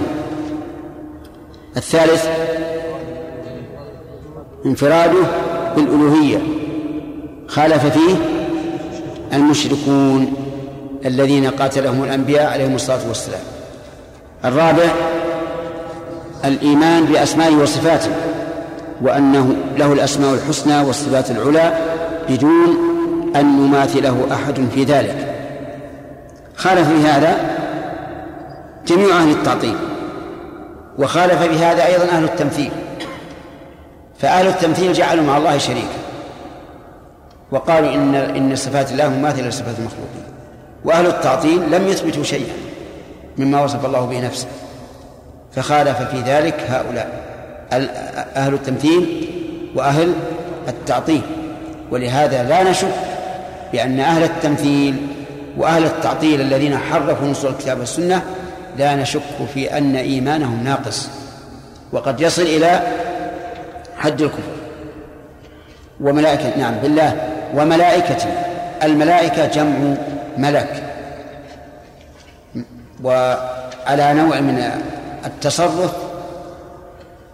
الثالث انفراده بالألوهية. خالف فيه المشركون الذين قاتلهم الأنبياء عليهم الصلاة والسلام. الرابع الإيمان بأسمائه وصفاته. وأنه له الأسماء الحسنى والصفات العلى بدون أن يماثله أحد في ذلك. خالف في هذا جميع أهل التعطيل وخالف بهذا أيضا أهل التمثيل فأهل التمثيل جعلوا مع الله شريكا وقالوا إن إن صفات الله مماثلة لصفات المخلوقين وأهل التعطيل لم يثبتوا شيئا مما وصف الله به نفسه فخالف في ذلك هؤلاء. أهل التمثيل وأهل التعطيل. ولهذا لا نشك بأن أهل التمثيل وأهل التعطيل الذين حرفوا نصوص الكتاب والسنة لا نشك في أن إيمانهم ناقص. وقد يصل إلى حد الكفر. وملائكة نعم بالله. وملائكته الملائكة جمع ملك. وعلى نوع من التصرف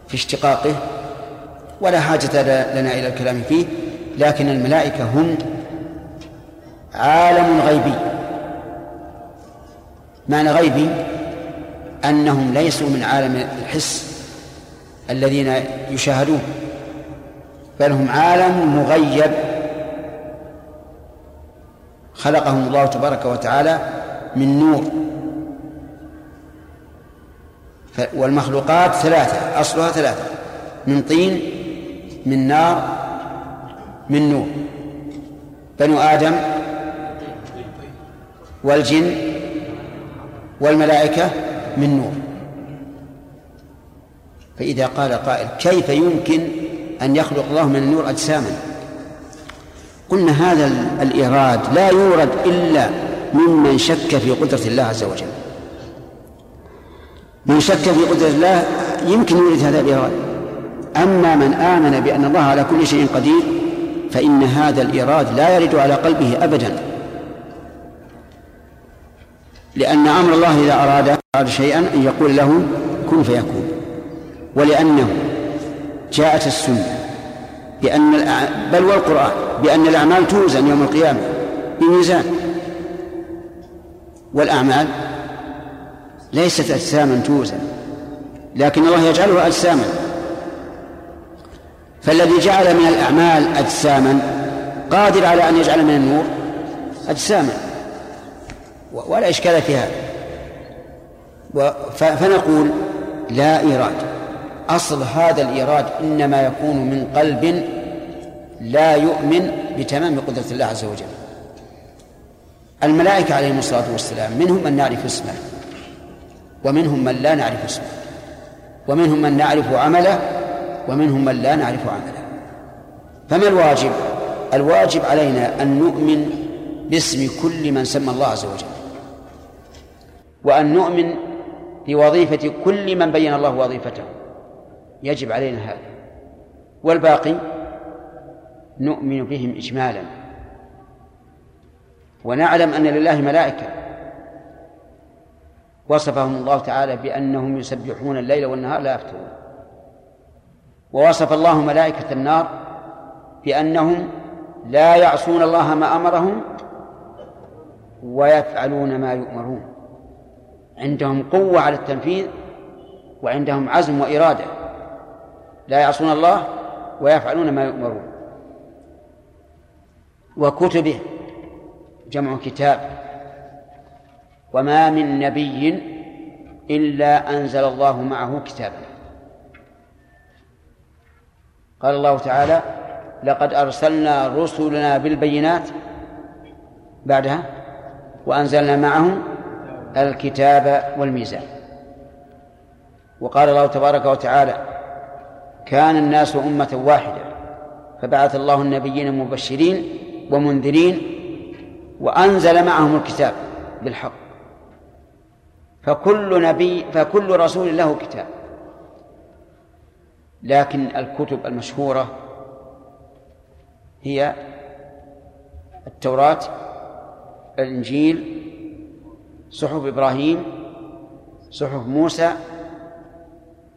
في اشتقاقه ولا حاجة لنا إلى الكلام فيه لكن الملائكة هم عالم غيبي. معنى غيبي أنهم ليسوا من عالم الحس الذين يشاهدون بل هم عالم مغيب. خلقهم الله تبارك وتعالى من نور. والمخلوقات ثلاثة أصلها ثلاثة من طين من نار من نور. بنو آدم والجن والملائكة من نور. فإذا قال قائل كيف يمكن أن يخلق الله من النور أجساما؟ قلنا هذا الإيراد لا يورد إلا ممن شك في قدرة الله عز وجل. من شك في قدرة الله يمكن يورد هذا الإيراد. أما من آمن بأن الله على كل شيء قدير فإن هذا الإيراد لا يرد على قلبه أبدا. لأن أمر الله إذا أراد أراد شيئا أن يقول له كن فيكون. ولأنه جاءت السنة بأن بل والقرآن بأن الأعمال توزن يوم القيامة بميزان. والأعمال ليست أجساما توزن لكن الله يجعلها أجساما. فالذي جعل من الأعمال أجساما قادر على أن يجعل من النور أجساما. ولا إشكال في هذا. فنقول لا إيراد. أصل هذا الإيراد إنما يكون من قلب لا يؤمن بتمام قدرة الله عز وجل. الملائكة عليهم الصلاة والسلام منهم من نعرف اسمه. ومنهم من لا نعرف اسمه ومنهم من نعرف عمله ومنهم من لا نعرف عمله. فما الواجب؟ الواجب علينا أن نؤمن باسم كل من سمى الله عز وجل وأن نؤمن بوظيفة كل من بين الله وظيفته. يجب علينا هذا. والباقي؟ نؤمن بهم إجمالا. ونعلم أن لله ملائكة. وصفهم الله تعالى بأنهم يسبحون الليل والنهار لا يفترون. ووصف الله ملائكة النار بأنهم لا يعصون الله ما أمرهم ويفعلون ما يؤمرون. عندهم قوة على التنفيذ وعندهم عزم وإرادة. لا يعصون الله ويفعلون ما يؤمرون. وكتبه جمع كتاب. وما من نبي إلا أنزل الله معه كتابا. قال الله تعالى لقد أرسلنا رسلنا بالبينات بعدها وأنزلنا معهم الكتاب والميزان. وقال الله تبارك وتعالى كان الناس أمة واحدة فبعث الله النبيين مبشرين ومنذرين وأنزل معهم الكتاب بالحق. فكل نبي فكل رسول له كتاب. لكن الكتب المشهورة هي التوراة الإنجيل صحف إبراهيم صحف موسى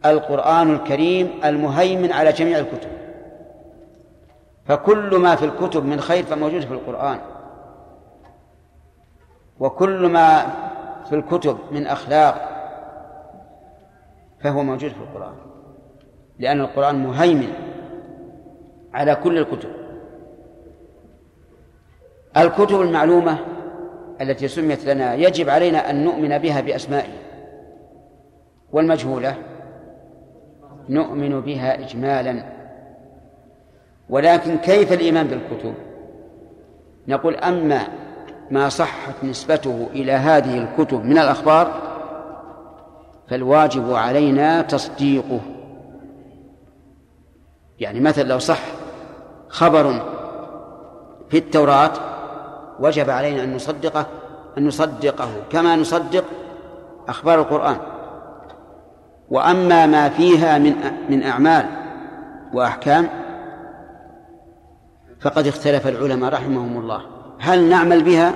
القرآن الكريم المهيمن على جميع الكتب. فكل ما في الكتب من خير فموجود في القرآن. وكل ما في الكتب من أخلاق فهو موجود في القرآن. لأن القرآن مهيمن على كل الكتب. الكتب المعلومة التي سميت لنا يجب علينا أن نؤمن بها بأسمائها. والمجهولة نؤمن بها إجمالا. ولكن كيف الإيمان بالكتب؟ نقول أما ما صحت نسبته إلى هذه الكتب من الأخبار فالواجب علينا تصديقه. يعني مثلا لو صح خبر في التوراة وجب علينا أن نصدقه أن نصدقه. كما نصدق أخبار القرآن. وأما ما فيها من من أعمال وأحكام فقد اختلف العلماء رحمهم الله. هل نعمل بها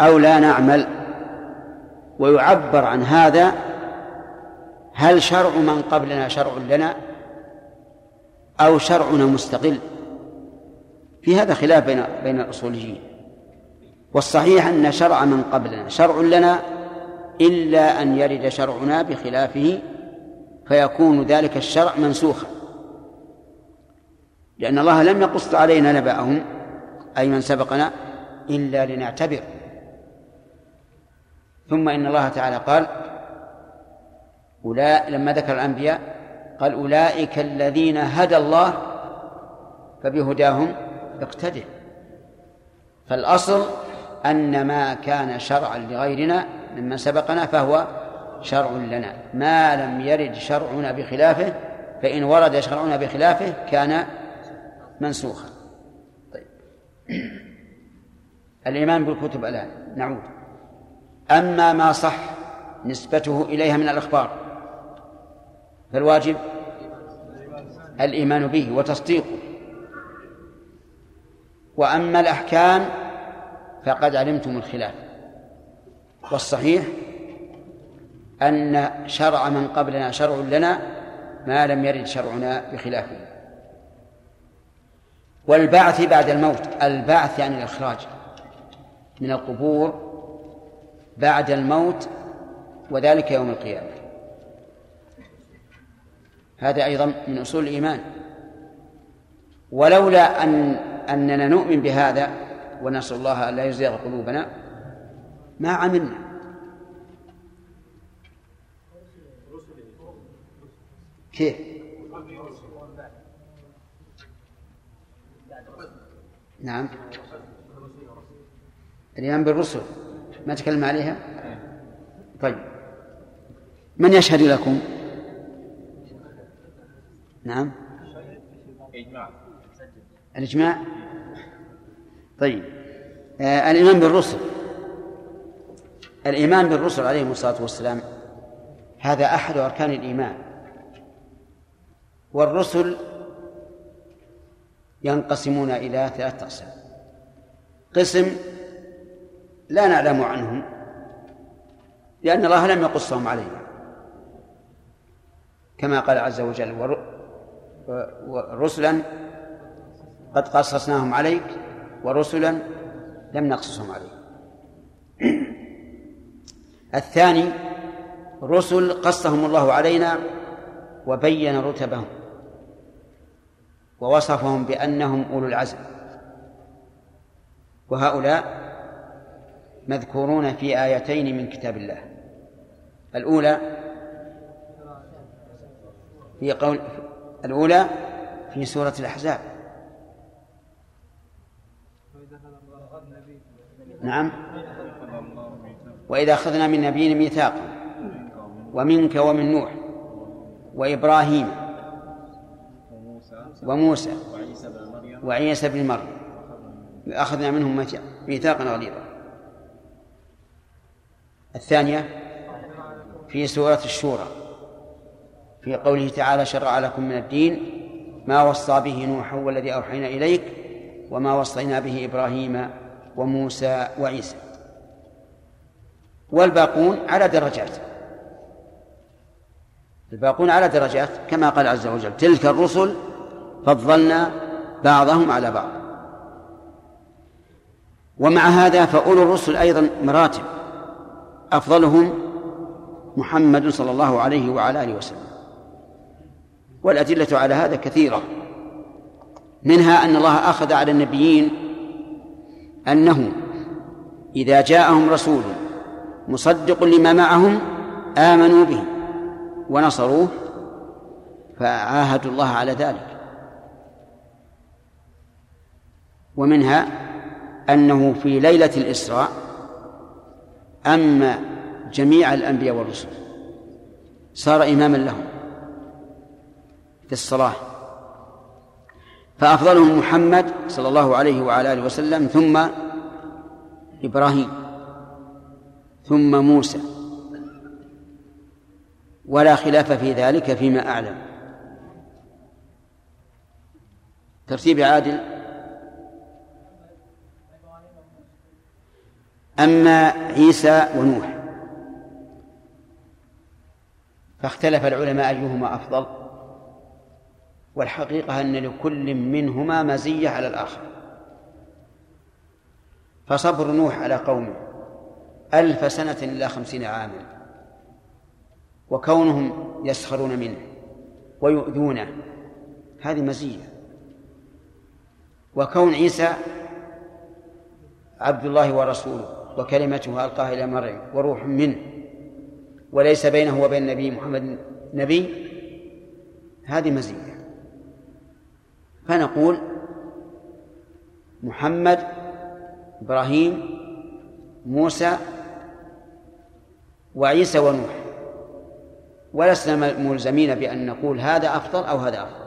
أو لا نعمل؟ ويعبر عن هذا هل شرع من قبلنا شرع لنا أو شرعنا مستقل؟ في هذا خلاف بين بين الأصوليين. والصحيح أن شرع من قبلنا شرع لنا إلا أن يرد شرعنا بخلافه فيكون ذلك الشرع منسوخا. لأن الله لم يقص علينا نبأهم أي من سبقنا إلا لنعتبر. ثم إن الله تعالى قال أولا لما ذكر الأنبياء قال أولئك الذين هدى الله فبهداهم اقتدع فالأصل أن ما كان شرعا لغيرنا ممن سبقنا فهو شرع لنا. ما لم يرد شرعنا بخلافه فإن ورد شرعنا بخلافه كان منسوخا. طيب. الإيمان بالكتب الآن نعود. أما ما صح نسبته إليها من الأخبار فالواجب الإيمان به وتصديقه. وأما الأحكام فقد علمتم الخلاف. والصحيح أن شرع من قبلنا شرع لنا ما لم يرد شرعنا بخلافه. والبعث بعد الموت البعث يعني الإخراج. من القبور بعد الموت وذلك يوم القيامة. هذا أيضا من أصول الإيمان. ولولا أن أننا نؤمن بهذا ونسأل الله أن لا يزيغ قلوبنا ما عملنا. كيف؟ نعم. الإيمان بالرسل ما تكلم عليها؟ طيب. من يشهد لكم؟ نعم. الإجماع؟ طيب. آه الإيمان بالرسل. الإيمان بالرسل عليهم الصلاة والسلام هذا أحد أركان الإيمان. والرسل ينقسمون إلى ثلاثة أقسام. قسم لا نعلم عنهم لأن الله لم يقصهم علينا. كما قال عز وجل ورسلا قد قصصناهم عليك ورسلا لم نقصصهم عليك. الثاني رسل قصهم الله علينا وبين رتبهم ووصفهم بأنهم أولو العزم وهؤلاء مذكورون في آيتين من كتاب الله. الأولى في قول الأولى في سورة الأحزاب. نعم. وإذا أخذنا من نبي ميثاقا ومنك ومن نوح وإبراهيم وموسى وعيسى بن مريم. أخذنا منهم ميثاقا غليظا. الثانية في سورة الشورى في قوله تعالى شرع لكم من الدين ما وصى به نوح والذي أوحينا إليك وما وصينا به إبراهيم وموسى وعيسى. والباقون على درجات الباقون على درجات كما قال عز وجل تلك الرسل فضلنا بعضهم على بعض. ومع هذا فأولو الرسل أيضا مراتب أفضلهم محمد صلى الله عليه وعلى آله وسلم. والأدلة على هذا كثيرة. منها أن الله أخذ على النبيين أنه إذا جاءهم رسول مصدق لما معهم آمنوا به ونصروه فعاهدوا الله على ذلك. ومنها أنه في ليلة الإسراء أما جميع الأنبياء والرسل صار إماما لهم في الصلاة. فأفضلهم محمد صلى الله عليه وعلى آله وسلم ثم إبراهيم ثم موسى. ولا خلاف في ذلك فيما أعلم. ترتيب عادل أما عيسى ونوح. فاختلف العلماء أيهما أفضل والحقيقة أن لكل منهما مزية على الآخر. فصبر نوح على قومه ألف سنة إلى خمسين عاما وكونهم يسخرون منه ويؤذونه هذه مزية. وكون عيسى عبد الله ورسوله وكلمته ألقاها إلى مريم وروح منه. وليس بينه وبين النبي محمد نبي هذه مزية. فنقول محمد إبراهيم موسى وعيسى ونوح. ولسنا ملزمين بأن نقول هذا أفضل أو هذا أفضل.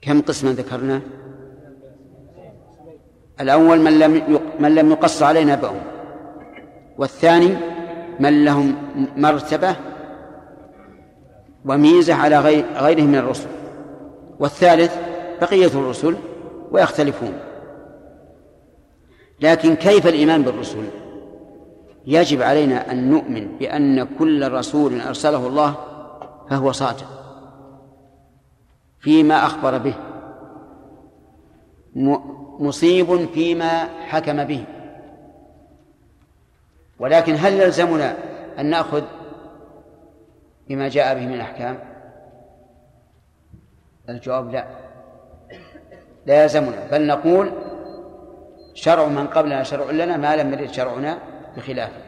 كم قسما ذكرنا؟ الأول من لم من لم يقص علينا نبأهم. والثاني من لهم مرتبة وميزة على غير غيرهم من الرسل. والثالث بقية الرسل ويختلفون. لكن كيف الإيمان بالرسل؟ يجب علينا أن نؤمن بأن كل رسول أرسله الله فهو صادق. فيما أخبر به. مصيب فيما حكم به. ولكن هل يلزمنا أن نأخذ بما جاء به من الأحكام؟ الجواب لا. لا يلزمنا بل نقول شرع من قبلنا شرع لنا ما لم يرد شرعنا بخلافه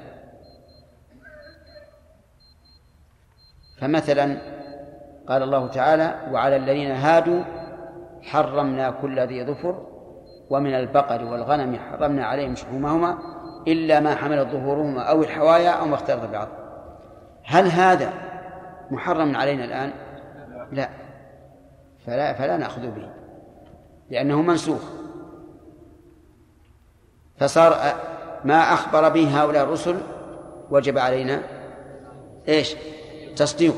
فمثلا قال الله تعالى وعلى الذين هادوا حرمنا كل ذي ظفر ومن البقر والغنم حرمنا عليهم شحومهما إلا ما حملت ظهورهما أو الحوايا أو ما اختلط بعض هل هذا محرم علينا الآن؟ لا فلا فلا نأخذ به لأنه منسوخ فصار ما أخبر به هؤلاء الرسل وجب علينا إيش؟ تصديقه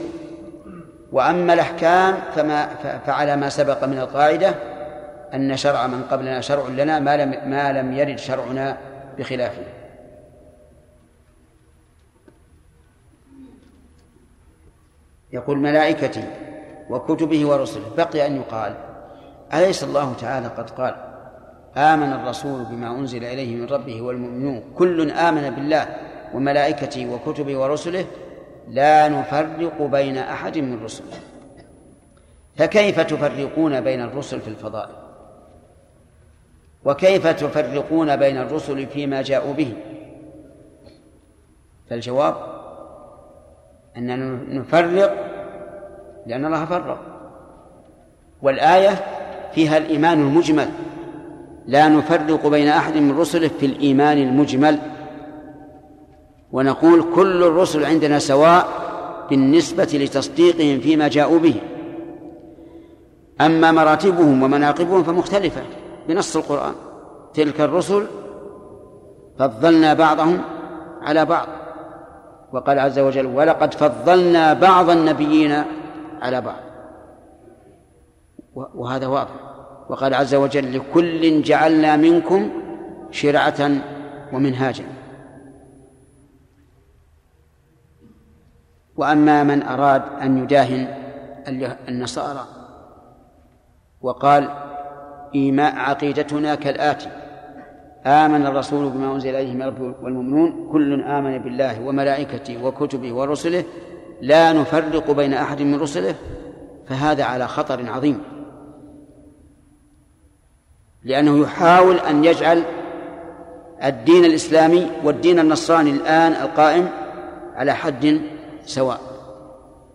وأما الأحكام فما فعلى ما سبق من القاعدة أن شرع من قبلنا شرع لنا ما لم ما لم يرد شرعنا بخلافه. يقول ملائكتي وكتبه ورسله بقي أن يقال أليس الله تعالى قد قال آمن الرسول بما أنزل إليه من ربه والمؤمنون كل آمن بالله وملائكته وكتبه ورسله لا نفرق بين أحد من رسله. فكيف تفرقون بين الرسل في الفضائل؟ وكيف تفرقون بين الرسل فيما جاءوا به؟ فالجواب أننا نفرق لأن الله فرق. والآية فيها الإيمان المجمل. لا نفرق بين أحد من رسله في الإيمان المجمل. ونقول كل الرسل عندنا سواء بالنسبة لتصديقهم فيما جاءوا به. أما مراتبهم ومناقبهم فمختلفة. بنص القرآن. تلك الرسل فضلنا بعضهم على بعض. وقال عز وجل ولقد فضلنا بعض النبيين على بعض. وهذا واضح. وقال عز وجل لكل جعلنا منكم شرعة ومنهاجا. وأما من أراد أن يداهن النصارى وقال إيماء عقيدتنا كالآتي. آمن الرسول بما أنزل إليه من ربه والمؤمنون كل آمن بالله وملائكته وكتبه ورسله. لا نفرق بين أحد من رسله فهذا على خطر عظيم. لأنه يحاول أن يجعل الدين الإسلامي والدين النصراني الآن القائم على حد سواء.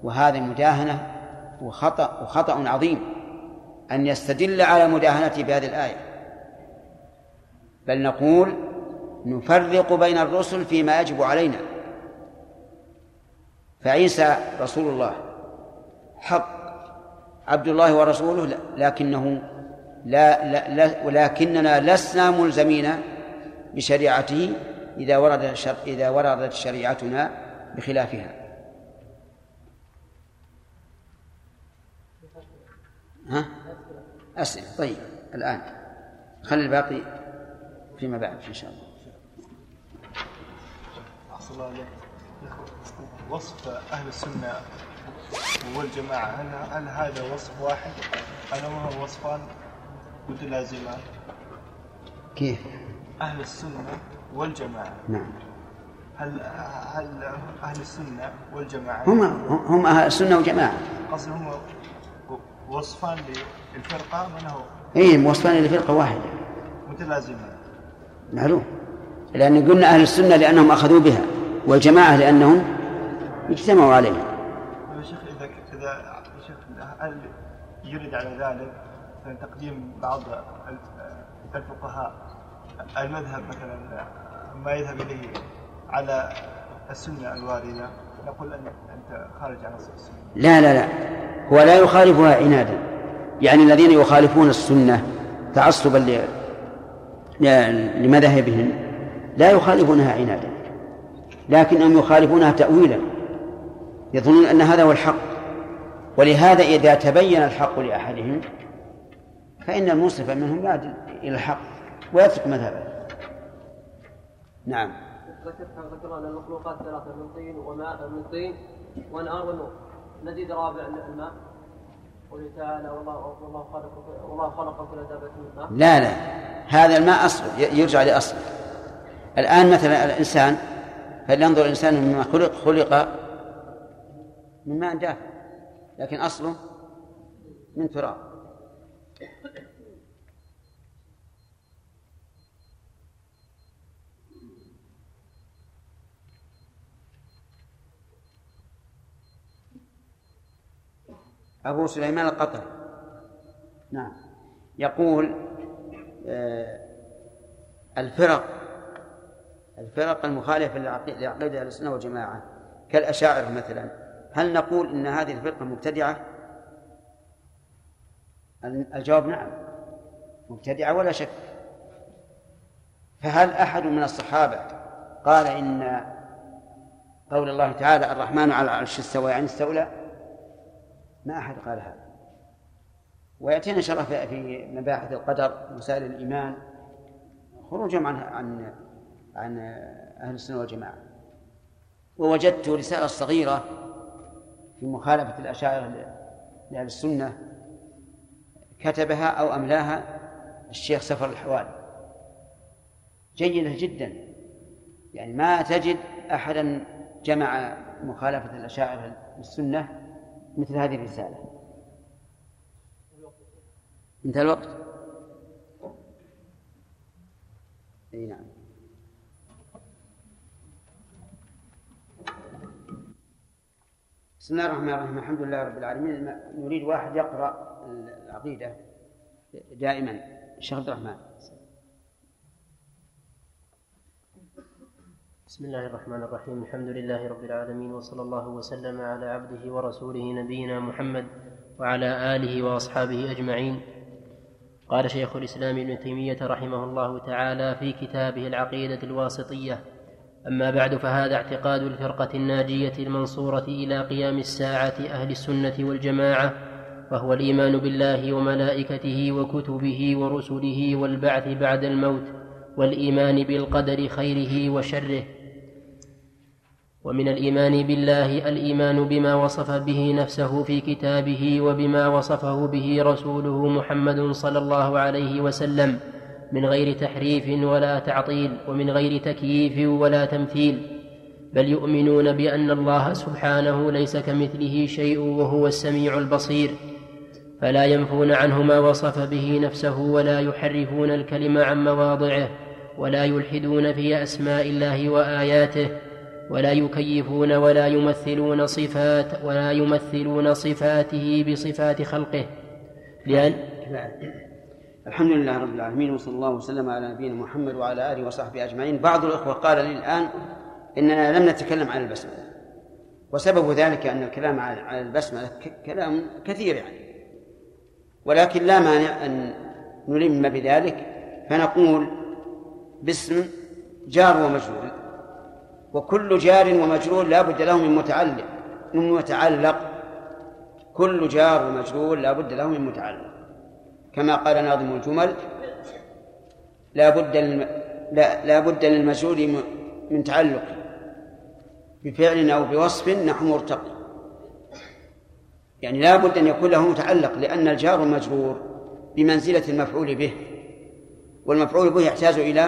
وهذه مداهنة وخطأ وخطأ عظيم. أن يستدل على مداهنته بهذه الآية. بل نقول نفرق بين الرسل فيما يجب علينا. فعيسى رسول الله حق عبد الله ورسوله لكنه لا, لا, لا ولكننا لسنا ملزمين بشريعته إذا ورد إذا وردت شريعتنا بخلافها. ها؟ أسئلة. طيب الآن خلي الباقي فيما بعد إن شاء الله. أحسن الله عليك وصف أهل السنة والجماعة هل هل هذا وصف واحد؟ أم هو وصفان؟ متلازمان؟ كيف؟ أهل السنة والجماعة. نعم. هل هل أهل السنة والجماعة؟ هم هم أهل السنة والجماعة. قصدي هم وصفان للفرقة من هو؟ اي وصفان للفرقة واحدة. متلازمان معلوم. لأن قلنا أهل السنة لأنهم أخذوا بها والجماعة لأنهم اجتمعوا عليها. يا شيخ إذا إذا شيخ هل يرد على ذلك؟ تقديم بعض الفقهاء المذهب مثلا ما يذهب إليه على السنة الواردة نقول أن أنت خارج عن السنة. لا لا لا. هو لا يخالفها عنادا. يعني الذين يخالفون السنة تعصبا لمذاهبهم لا يخالفونها عنادا لكنهم يخالفونها تأويلا يظنون أن هذا هو الحق ولهذا إذا تبين الحق لأحدهم فإن المنصف منهم يعدل إلى الحق ويترك مذهبه. نعم. ذكرت ذكر أن المخلوقات ثلاثة من طين وماء من طين ونار ونور نزيد رابع الماء. لا لا. هذا الماء أصل يرجع لأصله. الآن مثلا الإنسان فلينظر الإنسان مما خلق خلق من ماء دافئ لكن أصله من تراب. أبو سليمان القطري نعم. يقول آه، الفرق الفرق المخالفة لعقيدة السنة والجماعة. كالأشاعرة مثلا. هل نقول إن هذه الفرقة مبتدعة؟ الجواب نعم. مبتدعة ولا شك. فهل أحد من الصحابة قال إن قول الله تعالى الرحمن على العرش استوى يعني استولى؟ ما أحد قال هذا. ويأتينا إن شاء الله في مباحث القدر مسائل الإيمان خروجهم عن عن عن أهل السنة والجماعة. ووجدت رسالة صغيرة في مخالفة الأشاعرة لأهل السنة كتبها أو أملاها الشيخ سفر الحوالي جيدة جدا. يعني ما تجد أحدا جمع مخالفة الأشاعرة للسنة مثل هذه الرسالة. انتهى الوقت. إي نعم. بسم الله الرحمن الرحيم. الحمد لله رب العالمين. نريد واحد يقرأ العقيدة دائما. الشيخ عبد الرحمن. بسم الله الرحمن الرحيم. الحمد لله رب العالمين وصلى الله وسلم على عبده ورسوله نبينا محمد وعلى آله وأصحابه أجمعين. قال شيخ الإسلام ابن تيمية رحمه الله تعالى في كتابه العقيدة الواسطية أما بعد فهذا اعتقاد الفرقة الناجية المنصورة إلى قيام الساعة أهل السنة والجماعة وهو الإيمان بالله وملائكته وكتبه ورسله والبعث بعد الموت والإيمان بالقدر خيره وشره. ومن الإيمان بالله الإيمان بما وصف به نفسه في كتابه وبما وصفه به رسوله محمد صلى الله عليه وسلم من غير تحريف ولا تعطيل ومن غير تكييف ولا تمثيل. بل يؤمنون بأن الله سبحانه ليس كمثله شيء وهو السميع البصير. فلا ينفون عنه ما وصف به نفسه ولا يحرفون الكلم عن مواضعه ولا يلحدون في أسماء الله وآياته ولا يكيفون ولا يمثلون صفات ولا يمثلون صفاته بصفات خلقه. لأن الحمد لله رب العالمين وصلى الله وسلم على نبينا محمد وعلى آله وصحبه أجمعين. بعض الأخوة قال لي الآن إننا لم نتكلم عن البسملة وسبب ذلك أن الكلام على البسملة كلام كثير يعني. ولكن لا مانع أن نلم بذلك فنقول باسم جار ومجرور. وكل جار ومجرور لا بد له من متعلق من متعلق. كل جار ومجرور لا بد له من متعلق. كما قال ناظم الجمل لا بد لا, لا بد للمجرور من تعلق. بفعل أو بوصف نحو مرتقي. يعني لا بد أن يكون له متعلق لأن الجار المجرور بمنزلة المفعول به. والمفعول به يحتاج إلى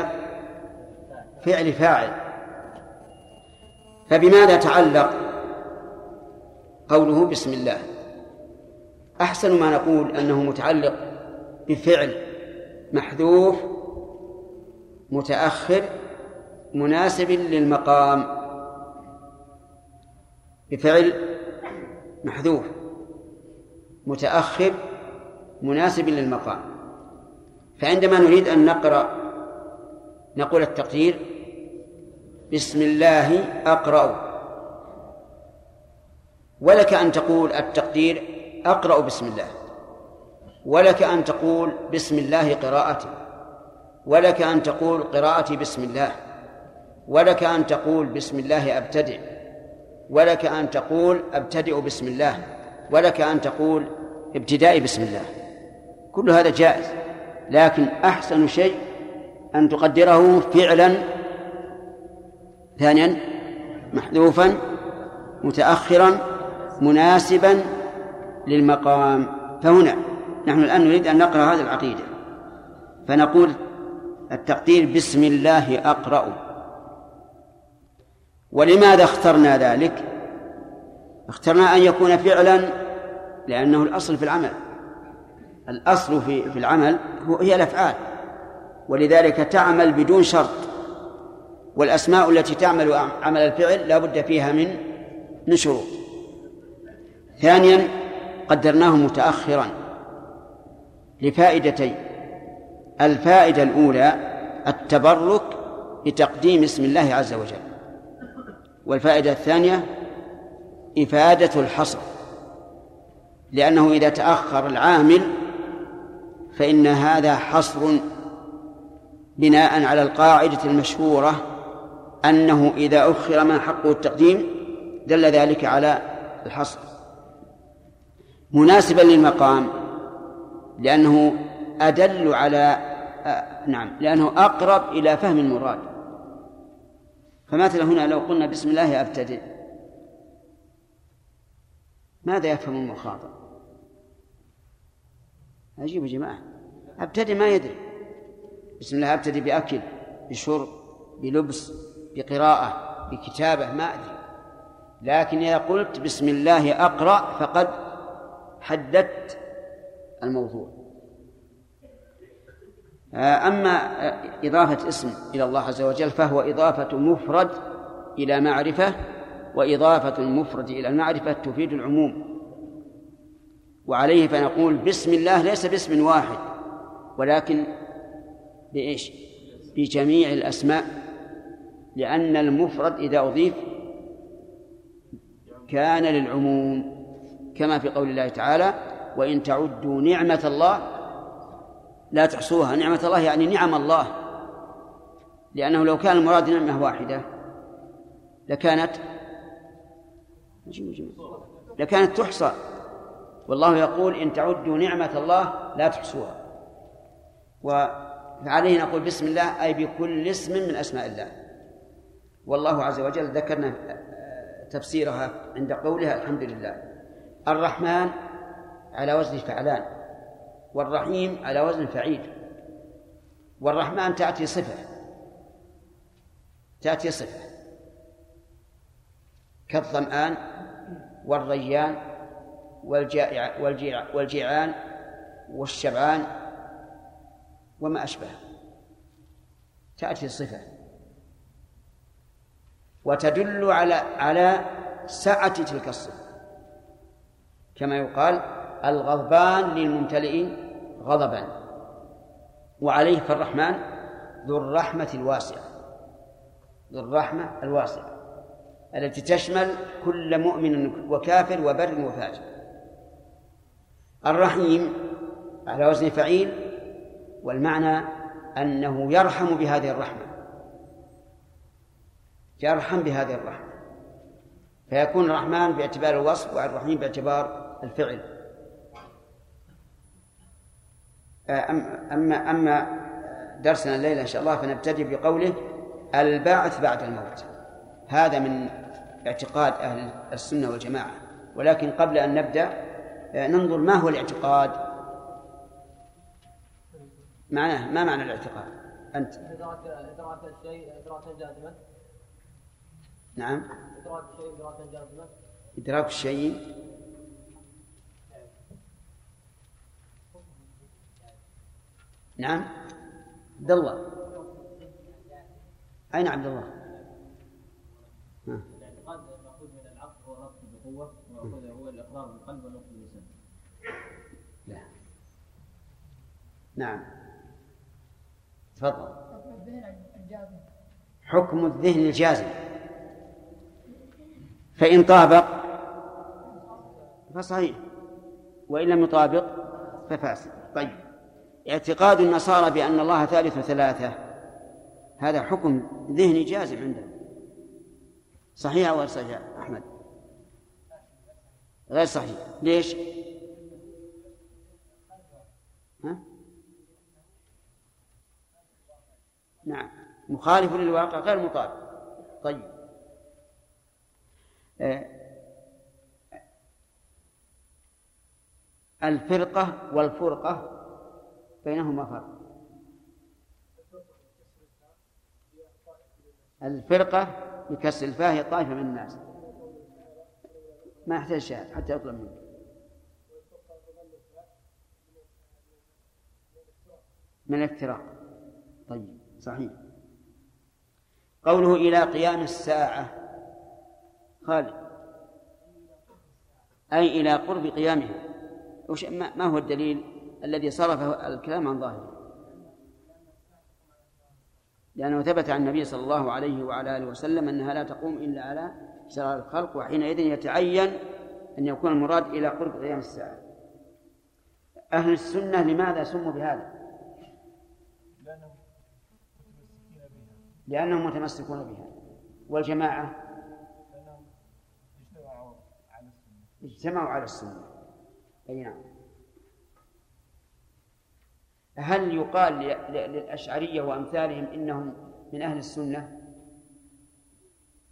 فعل فاعل. فبماذا تعلق قوله بسم الله؟ أحسن ما نقول أنه متعلق بفعل محذوف متأخر مناسب للمقام. بفعل محذوف متأخر مناسب للمقام. فعندما نريد أن نقرأ نقول التقدير بسم الله أقرأ. ولك أن تقول التقدير أقرأ بسم الله. ولك أن تقول بسم الله قراءتي. ولك أن تقول قراءتي بسم الله. ولك أن تقول بسم الله أبتدئ. ولك أن تقول أبتدئ بسم الله. ولك أن تقول ابتدائي بسم الله. كل هذا جائز. لكن أحسن شيء أن تقدره فعلا ثانيا محذوفا متأخرا مناسبا للمقام. فهنا نحن الآن نريد أن نقرأ هذه العقيدة. فنقول التقدير بسم الله أقرأ. ولماذا اخترنا ذلك؟ اخترنا أن يكون فعلا لأنه الأصل في العمل. الأصل في العمل هي الأفعال. ولذلك تعمل بدون شرط. والأسماء التي تعمل عمل الفعل لا بد فيها من من شروط ثانيا قدرناه متأخرا لفائدتين. الفائدة الأولى التبرك بتقديم اسم الله عز وجل. والفائدة الثانية إفادة الحصر. لأنه إذا تأخر العامل فإن هذا حصر بناء على القاعدة المشهورة أنه إذا أخر ما حقه التقديم دل ذلك على الحصر. مناسبا للمقام لأنه أدل على آه نعم لأنه أقرب إلى فهم المراد. فمثلا هنا لو قلنا بسم الله أبتدئ. ماذا يفهم المخاطب؟ عجيب يا جماعة. أبتدئ ما يدري. بسم الله أبتدئ بأكل بشرب بلبس. بقراءة بكتابة ما أدري. لكن إذا قلت بسم الله أقرأ فقد حددت الموضوع. أما إضافة اسم إلى الله عز وجل فهو إضافة مفرد إلى معرفة وإضافة المفرد إلى المعرفة تفيد العموم. وعليه فنقول بسم الله ليس باسم واحد ولكن بإيش؟ بجميع الأسماء. لأن المفرد إذا أضيف كان للعموم كما في قول الله تعالى وإن تعدوا نعمة الله لا تحصوها. نعمة الله يعني نعم الله لأنه لو كان المراد نعمة واحدة لكانت لكانت تحصى. والله يقول إن تعدوا نعمة الله لا تحصوها. وعليه نقول بسم الله أي بكل اسم من أسماء الله. والله عز وجل ذكرنا تفسيرها عند قولها الحمد لله الرحمن على وزن فعلان والرحيم على وزن فعيل. والرحمن تأتي صفة تأتي صفة. كالظمآن والريان والجائع والجيع والجيعان والشبعان وما أشبه تأتي صفة. وتدل على على سعة تلك الصفة. كما يقال الغضبان للممتلئ غضبا. وعليه فالرحمن ذو الرحمة الواسعة. ذو الرحمة الواسعة. التي تشمل كل مؤمن وكافر وبر وفاجر. الرحيم على وزن فعيل والمعنى أنه يرحم بهذه الرحمة. يرحم بهذه الرحمة. فيكون الرحمن باعتبار الوصف والرحيم باعتبار الفعل. أما أما درسنا الليلة إن شاء الله فنبتدي بقوله البعث بعد الموت. هذا من اعتقاد أهل السنة والجماعة. ولكن قبل أن نبدأ ننظر ما هو الاعتقاد. معناه ما معنى الاعتقاد؟ أنت. إدراك إدراك الشيء إدراكا جازما. نعم. إدراك الشيء جازما إدراك الشيء. نعم. عبد الله. أين عبد الله؟ ها. الاعتقاد مأخوذ من العقل هو بقوة ومأخوذ هو الإقرار بالقلب والنطق باللسان. لا. نعم. تفضل. حكم الذهن الجازم. فإن طابق فصحيح وإن لم يطابق ففاسد. طيب. اعتقاد النصارى بأن الله ثالث ثلاثة هذا حكم ذهني جازم عندهم. صحيح أو غير صحيح أحمد؟ غير صحيح. ليش؟ ها؟ نعم. مخالف للواقع غير مطابق. طيب. الفرقة والفرقة بينهما فرق. الفرقة بكسر الفاء هي طائفة من الناس. ما يحتاج شاهد حتى يطلب منه من الافتراق. طيب صحيح. قوله إلى قيام الساعة. خالد. أي إلى قرب قيامها. وش ما هو الدليل الذي صرف الكلام عن ظاهره؟ لأنه ثبت عن النبي صلى الله عليه وعلى آله وسلم أنها لا تقوم إلا على شرار الخلق وحينئذ يتعين أن يكون المراد إلى قرب قيام الساعة. أهل السنة لماذا سموا بهذا؟ لأنهم متمسكون بها. والجماعة لأنهم اجتمعوا على السنة اجتمعوا على السنة. أي نعم. هل يقال للأشعرية وأمثالهم إنهم من أهل السنة؟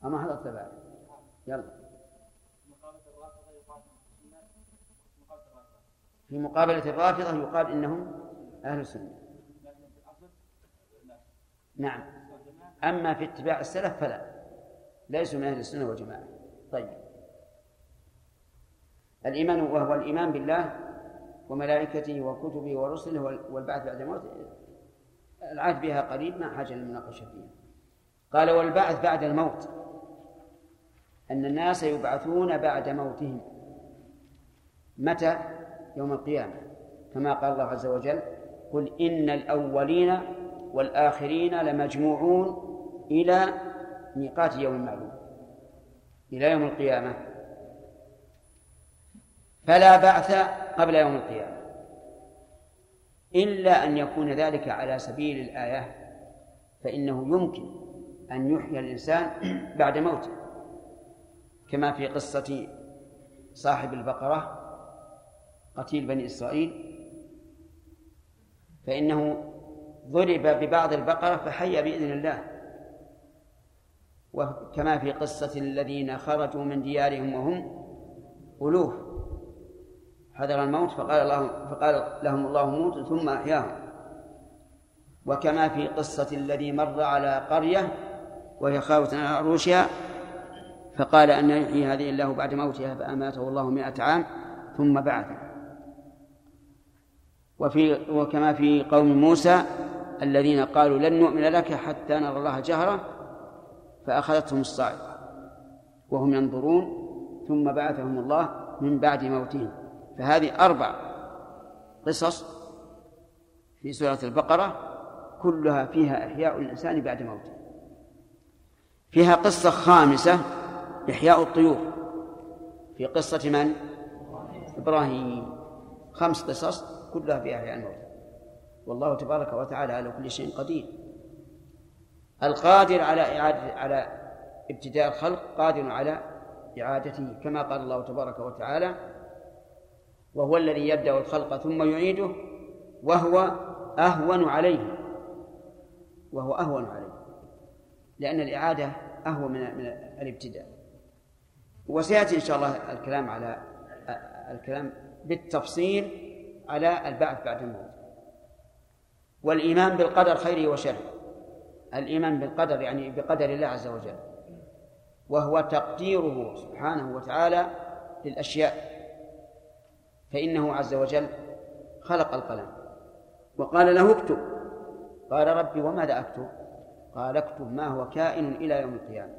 أما هذا التبع يلا. في مقابلة الرافضة يقال إنهم أهل السنة. نعم. أما في اتباع السلف فلا. ليسوا من أهل السنة والجماعة. طيب. الإيمان وهو الإيمان بالله وملائكته وكتبه ورسله وال- والبعث بعد الموت العهد بها قريب ما حاجة للمناقشة فيها. قال والبعث بعد الموت أن الناس يبعثون بعد موتهم. متى؟ يوم القيامة. كما قال الله عز وجل قل إن الأولين والآخرين لمجموعون إلى ميقات يوم معلوم. إلى يوم القيامة. فلا بعث قبل يوم القيامة. إلا أن يكون ذلك على سبيل الآية فإنه يمكن أن يحيى الإنسان بعد موته. كما في قصة صاحب البقرة قتيل بني إسرائيل فإنه ضرب ببعض البقرة فحي بإذن الله. وكما في قصة الذين خرجوا من ديارهم وهم ألوف. حذر الموت فقال الله فقال لهم الله موتوا ثم أحياهم. وكما في قصة الذي مر على قرية وهي خاوية على عروشها فقال أن يحيي هذه الله بعد موتها فأماته الله مئة عام ثم بعثه. وفي وكما في قوم موسى الذين قالوا لن نؤمن لك حتى نرى الله جهرة فأخذتهم الصاعقة وهم ينظرون ثم بعثهم الله من بعد موتهم. فهذه أربع قصص في سورة البقرة كلها فيها إحياء الإنسان بعد موته. فيها قصة خامسة إحياء الطيور. في قصة من؟ إبراهيم. خمس قصص كلها في إحياء الموت. والله تبارك وتعالى على كل شيء قدير. القادر على إعادة على ابتداء الخلق قادر على إعادته كما قال الله تبارك وتعالى وهو الذي يبدأ الخلق ثم يعيده وهو أهون عليه. وهو أهون عليه. لأن الإعادة أهون من من الابتداء. وسيأتي إن شاء الله الكلام على الكلام بالتفصيل على البعث بعد الموت. والإيمان بالقدر خيره وشره. الإيمان بالقدر يعني بقدر الله عز وجل. وهو تقديره سبحانه وتعالى للأشياء. فإنه عز وجل خلق القلم. وقال له اكتب. قال ربي وماذا أكتب؟ قال اكتب ما هو كائن إلى يوم القيامة.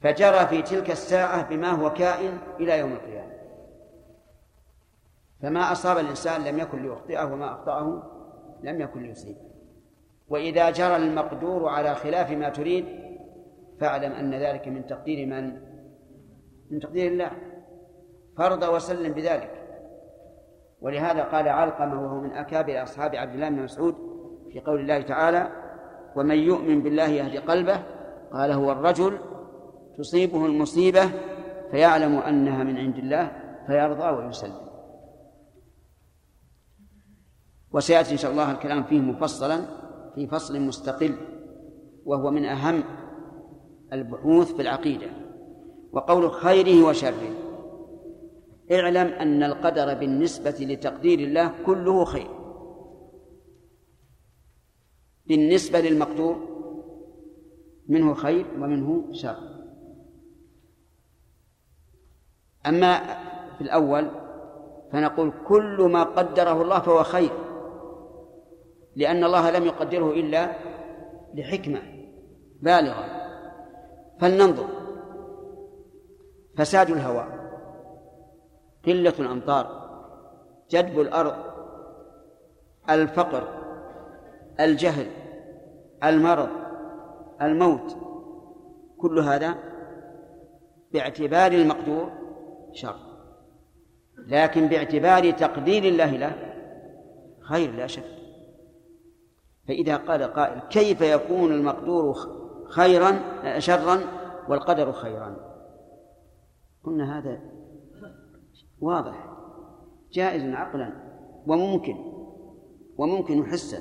فجرى في تلك الساعة بما هو كائن إلى يوم القيامة. فما أصاب الإنسان لم يكن ليخطئه وما أخطأه لم يكن ليصيبه. وإذا جرى المقدور على خلاف ما تريد فاعلم أن ذلك من تقدير من؟ من تقدير الله. فرض وسلم بذلك. ولهذا قال علقمة وهو من أكابر أصحاب عبد الله بن مسعود في قول الله تعالى ومن يؤمن بالله يهدي قلبه قال هو الرجل تصيبه المصيبة فيعلم أنها من عند الله فيرضى ويسلم. وسيأتي إن شاء الله الكلام فيه مفصلا في فصل مستقل وهو من أهم البحوث في العقيدة وقول خيره وشره. اعلم أن القدر بالنسبة لتقدير الله كله خير. بالنسبة للمقدور منه خير ومنه شر. أما في الأول فنقول كل ما قدره الله فهو خير لأن الله لم يقدره إلا لحكمة بالغة. فلننظر. فساد الهواء قلة الأمطار جدب الأرض الفقر الجهل المرض الموت كل هذا باعتبار المقدور شر. لكن باعتبار تقدير الله له خير لا شك. فإذا قال قائل كيف يكون المقدور خيرا شرا والقدر خيرا؟ قلنا هذا واضح. جائز عقلا وممكن وممكن حسا.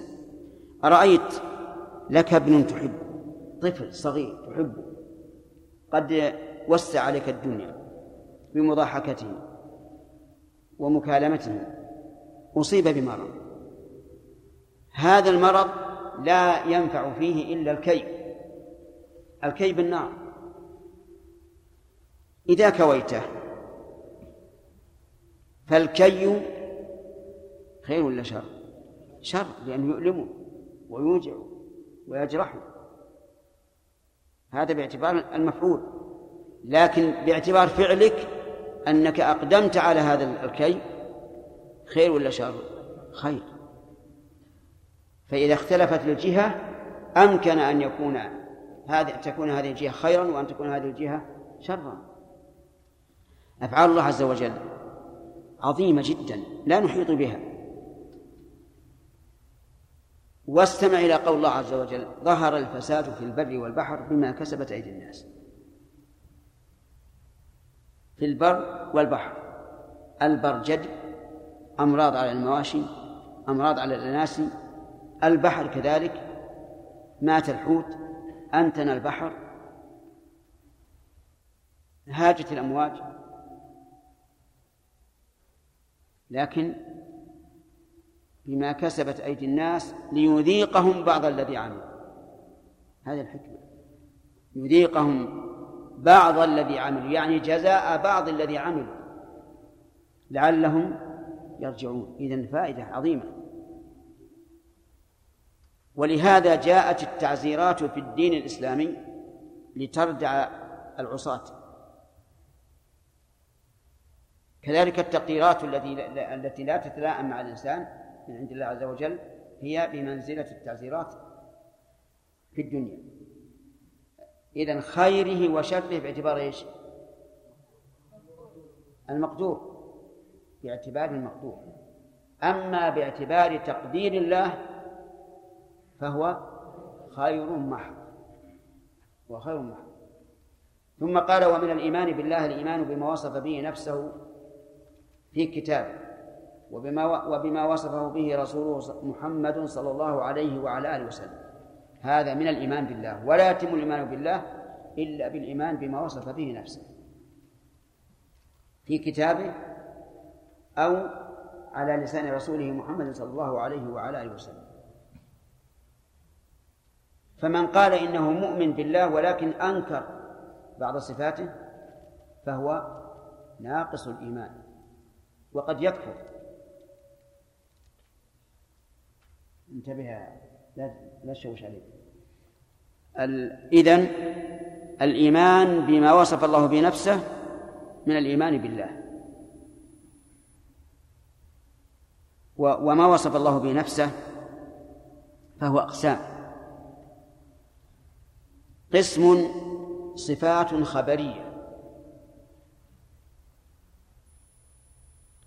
أرأيت لك ابن تحب طفل صغير تحبه قد وسع عليك الدنيا بمضاحكته ومكالمته أصيب بمرض. هذا المرض لا ينفع فيه إلا الكي الكي بالنار إذا كويته فالكي خير ولا شر؟ شر لأنه يؤلمه ويوجعه ويجرحه هذا باعتبار المفعول. لكن باعتبار فعلك أنك أقدمت على هذا الكي خير ولا شر؟ خير. فإذا اختلفت الجهة أمكن أن يكون هذه تكون هذه الجهة خيرا وأن تكون هذه الجهة شرا. أفعال الله عز وجل. عظيمة جدا لا نحيط بها. واستمع إلى قول الله عز وجل ظهر الفساد في البر والبحر بما كسبت أيدي الناس. في البر والبحر البرجد أمراض على المواشي أمراض على الأناسي البحر كذلك مات الحوت أنتن البحر. هاجت الأمواج. لكن بما كسبت أيدي الناس ليذيقهم بعض الذي عملوا هذه الحكمة. يذيقهم بعض الذي عملوا يعني جزاء بعض الذي عملوا. لعلهم يرجعون. إذن فائدة عظيمة. ولهذا جاءت التعزيرات في الدين الإسلامي لتردع العصاة. كذلك التقديرات التي التي لا تتلائم مع الإنسان من عند الله عز وجل هي بمنزلة التعزيرات في الدنيا. إذا خيره وشره باعتبار إيش؟ المقدور. باعتبار المقدور. أما باعتبار تقدير الله فهو خير محض. وخير محض. ثم قال ومن الإيمان بالله الإيمان بما وصف به نفسه في كتابه وبما وبما وصفه به رسوله محمد صلى الله عليه وعلى آله وسلم. هذا من الإيمان بالله. ولا يتم الإيمان بالله إلا بالإيمان بما وصف به نفسه. في كتابه أو على لسان رسوله محمد صلى الله عليه وعلى آله وسلم. فمن قال إنه مؤمن بالله ولكن أنكر بعض صفاته فهو ناقص الإيمان. وقد يكفر. انتبه لا لا تشوش عليه إذن الإيمان بما وصف الله بنفسه من الإيمان بالله. وما وصف الله بنفسه فهو أقسام. قسم صفات خبرية.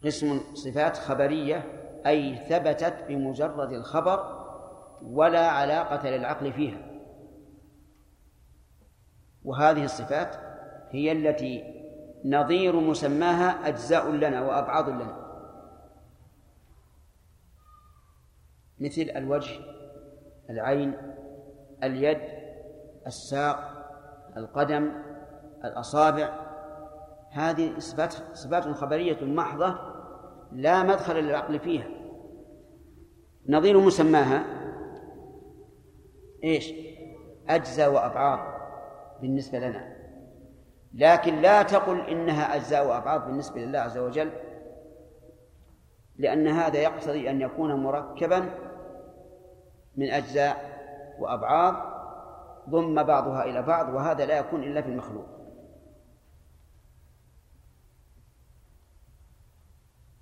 قسم صفات خبرية أي ثبتت بمجرد الخبر ولا علاقة للعقل فيها. وهذه الصفات هي التي نظير مسماها أجزاء لنا وأبعاض لنا. مثل الوجه العين اليد الساق القدم الأصابع. هذه صفات صفات خبرية محضة لا مدخل للعقل فيها. نظير مسماها إيش؟ أجزاء وأبعاض بالنسبة لنا. لكن لا تقل إنها أجزاء وأبعاض بالنسبة لله عز وجل لأن هذا يقتضي أن يكون مركبا من أجزاء وأبعاض ضم بعضها إلى بعض وهذا لا يكون إلا في المخلوق.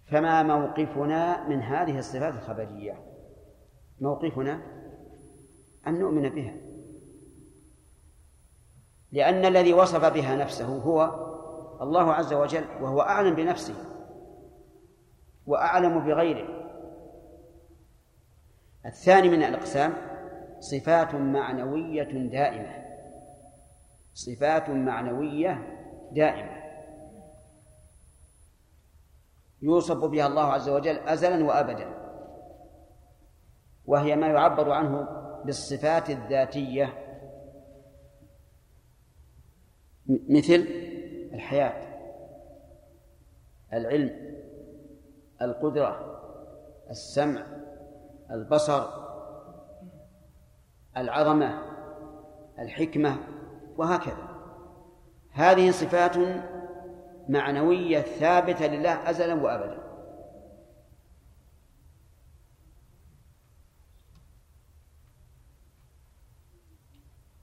فما موقفنا من هذه الصفات الخبرية. موقفنا أن نؤمن بها. لأن الذي وصف بها نفسه هو الله عز وجل وهو أعلم بنفسه وأعلم بغيره. الثاني من الأقسام صفات معنوية دائمة. صفات معنوية دائمة. يوصف بها الله عز وجل أزلا وأبدا. وهي ما يعبر عنه بالصفات الذاتية. مثل الحياة العلم القدرة السمع البصر العظمة الحكمة وهكذا. هذه صفات معنوية ثابتة لله أزلا وأبدا.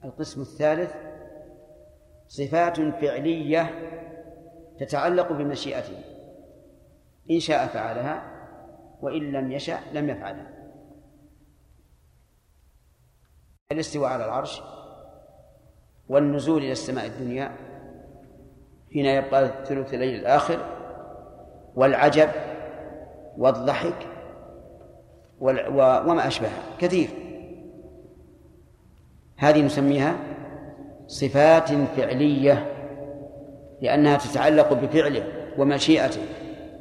القسم الثالث صفات فعلية تتعلق بمشيئته. إن شاء فعلها وإن لم يشأ لم يفعلها. الاستواء على العرش والنزول إلى السماء الدنيا حين يبقى ثلث الليل الآخر والعجب والضحك وما أشبهها. كثير. هذه نسميها صفات فعلية لأنها تتعلق بفعله ومشيئته.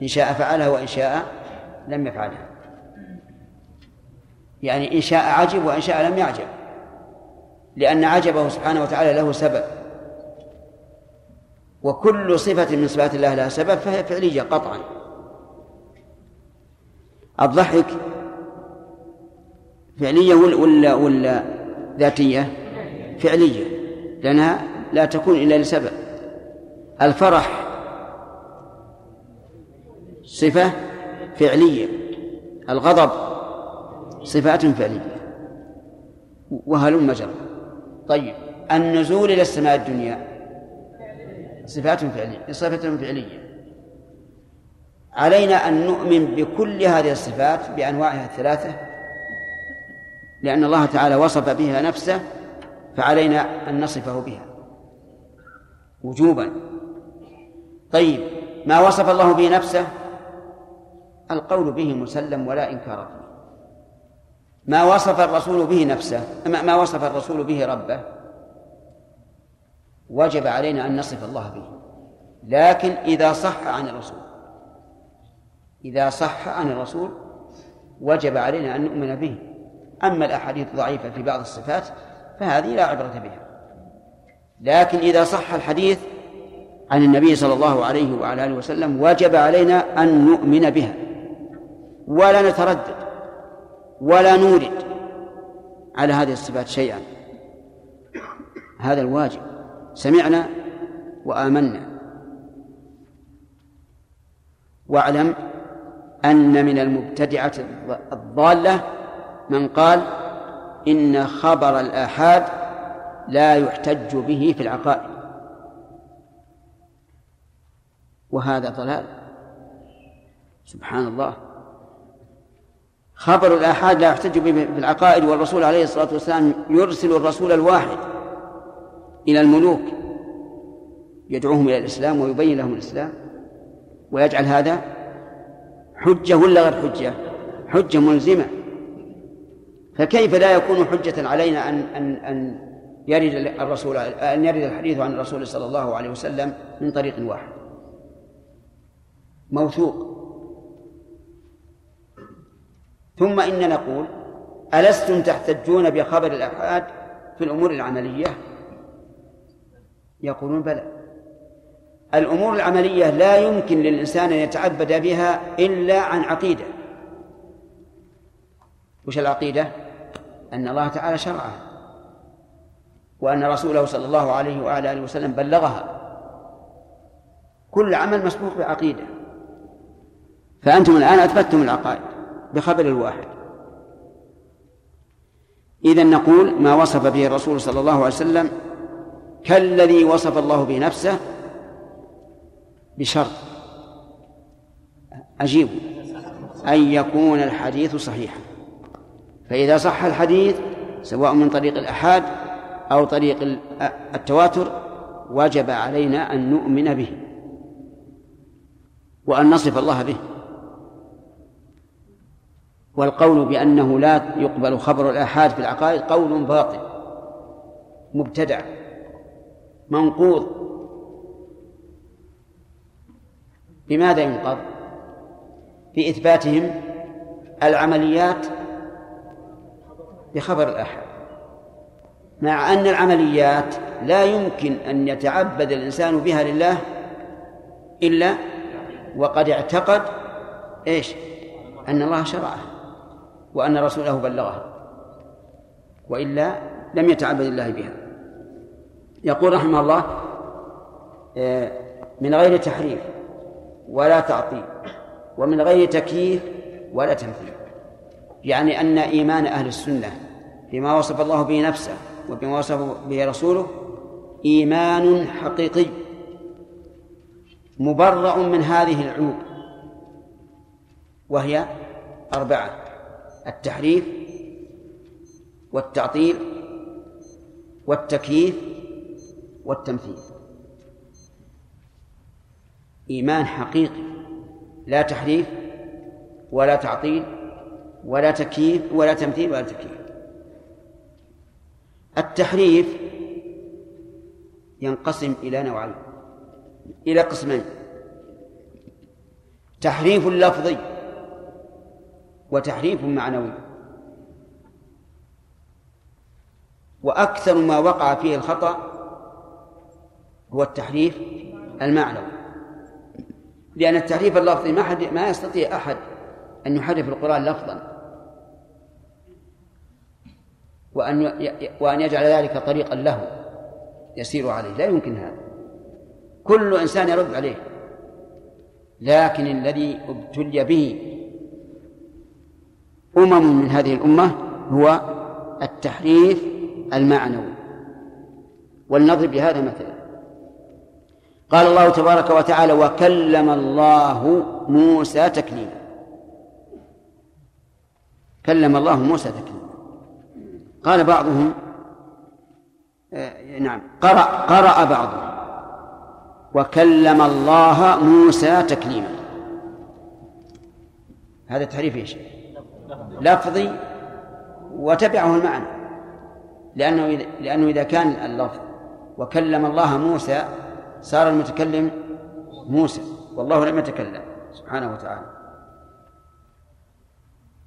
إن شاء فعلها وإن شاء لم يفعلها. يعني إن شاء عجب وإن شاء لم يعجب لأن عجبه سبحانه وتعالى له سبب. وكل صفة من صفات الله لها سبب فهي فعلية قطعا. الضحك فعلية ولا ولا ذاتية فعلية لأنها لا تكون إلا لسبب. الفرح صفة فعلية الغضب صفات فعلية وهلم جرى. طيب النزول إلى السماء الدنيا صفات فعلية صفة فعلية. علينا أن نؤمن بكل هذه الصفات بأنواعها الثلاثة لأن الله تعالى وصف بها نفسه فعلينا أن نصفه بها. وجوبا. طيب ما وصف الله به نفسه؟ القول به مسلم ولا إنكار فيه. ما وصف الرسول به نفسه؟ ما وصف الرسول به ربه؟ وجب علينا أن نصف الله به. لكن إذا صح عن الرسول إذا صح عن الرسول وجب علينا أن نؤمن به. أما الأحاديث الضعيفة في بعض الصفات فهذه لا عبرة بها. لكن إذا صح الحديث عن النبي صلى الله عليه وعلى آله وسلم وجب علينا أن نؤمن بها. ولا نتردد ولا نورد على هذه الصفات شيئا. هذا الواجب. سمعنا وآمنا. واعلم أن من المبتدعة الضالة من قال إن خبر الآحاد لا يحتج به في العقائد. وهذا ضلال. سبحان الله. خبر الآحاد لا يحتج به في العقائد والرسول عليه الصلاة والسلام يرسل الرسول الواحد. إلى الملوك يدعوهم إلى الإسلام ويبين لهم الإسلام. ويجعل هذا حجة ولا غير حجة؟ حجة ملزمة. فكيف لا يكون حجة علينا أن أن أن يرد الرسول أن يرد الحديث عن الرسول صلى الله عليه وسلم من طريق واحد؟ موثوق. ثم إن نقول ألستم تحتجون بخبر الآحاد في الأمور العملية؟ يقولون بلى. الأمور العملية لا يمكن للإنسان أن يتعبد بها إلا عن عقيدة. وش العقيدة؟ أن الله تعالى شرعها. وأن رسوله صلى الله عليه وعلى آله وسلم بلغها. كل عمل مسبوق بعقيدة. فأنتم الآن أثبتتم العقائد بخبر الواحد. إذا نقول ما وصف به الرسول صلى الله عليه وسلم كالذي وصف الله به نفسه بشرط. أجيب أن يكون الحديث صحيحا. فإذا صح الحديث سواء من طريق الأحاد أو طريق التواتر وجب علينا أن نؤمن به وأن نصف الله به. والقول بأنه لا يقبل خبر الآحاد في العقائد قول باطل مبتدع. منقوض بماذا ينقض؟ بإثباتهم العمليات بخبر الآحاد مع أن العمليات لا يمكن أن يتعبد الإنسان بها لله إلا وقد اعتقد إيش؟ أن الله شرعه وأن رسوله بلغه وإلا لم يتعبد الله بها يقول رحمه الله آه، من غير تحريف ولا تعطيل ومن غير تكييف ولا تمثيل. يعني أن إيمان أهل السنة بما وصف الله به نفسه وبما وصف به رسوله إيمان حقيقي مبرأ من هذه العيوب وهي أربعة التحريف والتعطيل والتكييف والتمثيل. إيمان حقيقي لا تحريف ولا تعطيل ولا تكييف ولا تمثيل ولا تكييف. التحريف ينقسم إلى نوعين إلى قسمين. تحريف لفظي وتحريف معنوي. وأكثر ما وقع فيه الخطأ هو التحريف المعنوي. لأن التحريف اللفظي ما حد ما يستطيع أحد أن يحرف القرآن لفظا. وأن وأن يجعل ذلك طريقا له يسير عليه. لا يمكن هذا. كل إنسان يرد عليه. لكن الذي ابتلي به أمم من هذه الأمة هو التحريف المعنوي. ولنضرب بهذا مثلا. قال الله تبارك وتعالى وكلم الله موسى تكليما. كلم الله موسى تكليما. قال بعضهم آه نعم قرأ قرأ بعضهم. وكلم الله موسى تكليما. هذا تحريف إيش؟ لفظي وتبعه المعنى. لأنه لأنه إذا كان اللفظ وكلم الله موسى صار المتكلم موسى والله لم يتكلم سبحانه وتعالى.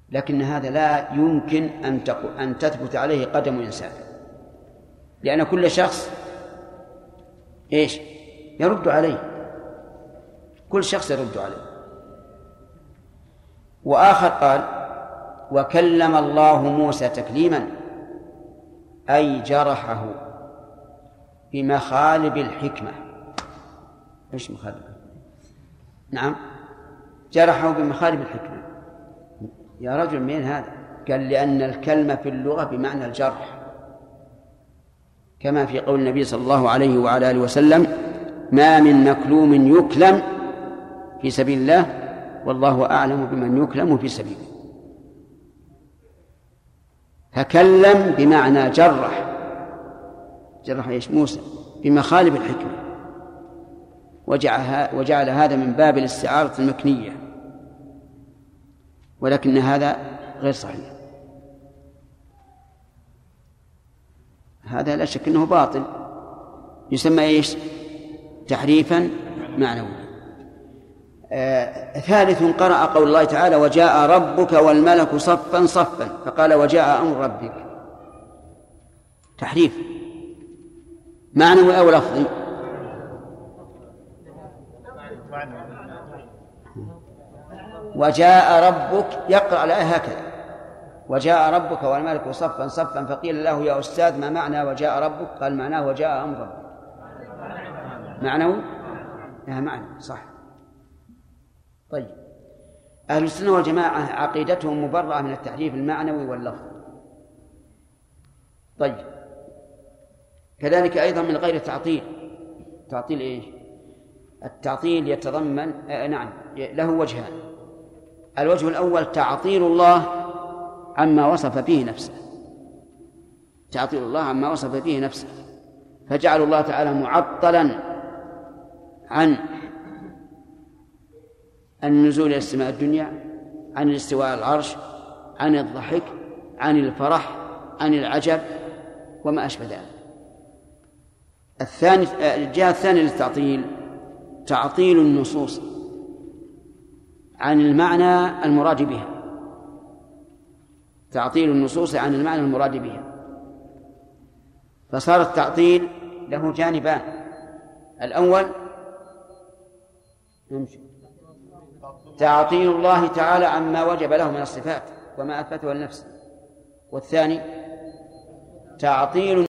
لكن هذا لا يمكن أن أن تثبت عليه قدم إنسان لأن كل شخص إيش؟ يرد عليه. كل شخص يرد عليه. وآخر قال وكلم الله موسى تكليما أي جرحه بمخالب الحكمة. إيش مخالب نعم. جرحه بمخالب الحكمة. يا رجل من هذا؟ قال لأن الكلمة في اللغة بمعنى الجرح. كما في قول النبي صلى الله عليه وعلى آله وسلم ما من مكلوم يكلم في سبيل الله والله أعلم بمن يكلم في سبيله. تكلم بمعنى جرح. جرح إيش؟ موسى. بمخالب الحكمة. وجعل, هذا من باب الاستعارة المكنية. ولكن هذا غير صحيح. هذا لا شك إنه باطل. يسمى إيش؟ تحريفا معنويا. آه ثالث قرأ قول الله تعالى وجاء ربك والملك صفا صفا. فقال وجاء أمر ربك. تحريف. معنوي أو لفظي وجاء ربك يقرأ الآية هكذا. وجاء ربك والملك صفا صفا فقيل له يا أستاذ ما معنى وجاء ربك؟ قال معناه وجاء أمر ربك. معنوي لا معنى صح. طيب. أهل السنة والجماعة عقيدتهم مبرأة من التحريف المعنوي واللفظ. طيب. كذلك أيضا من غير تعطيل. تعطيل إيش؟ التعطيل يتضمن آه نعم له وجهان. الوجه الأول تعطيل الله عما وصف به نفسه. تعطيل الله عما وصف به نفسه. فجعل الله تعالى معطلا عن النزول إلى السماء الدنيا عن الاستواء على العرش عن الضحك عن الفرح عن العجب وما أشبه ذلك. الثاني الجهة الثانية للتعطيل تعطيل النصوص. عن المعنى المراد بها. تعطيل النصوص عن المعنى المراد بها. فصار التعطيل له جانبان. الأول تعطيل الله تعالى عما وجب له من الصفات وما أثبته لنفسه والثاني تعطيل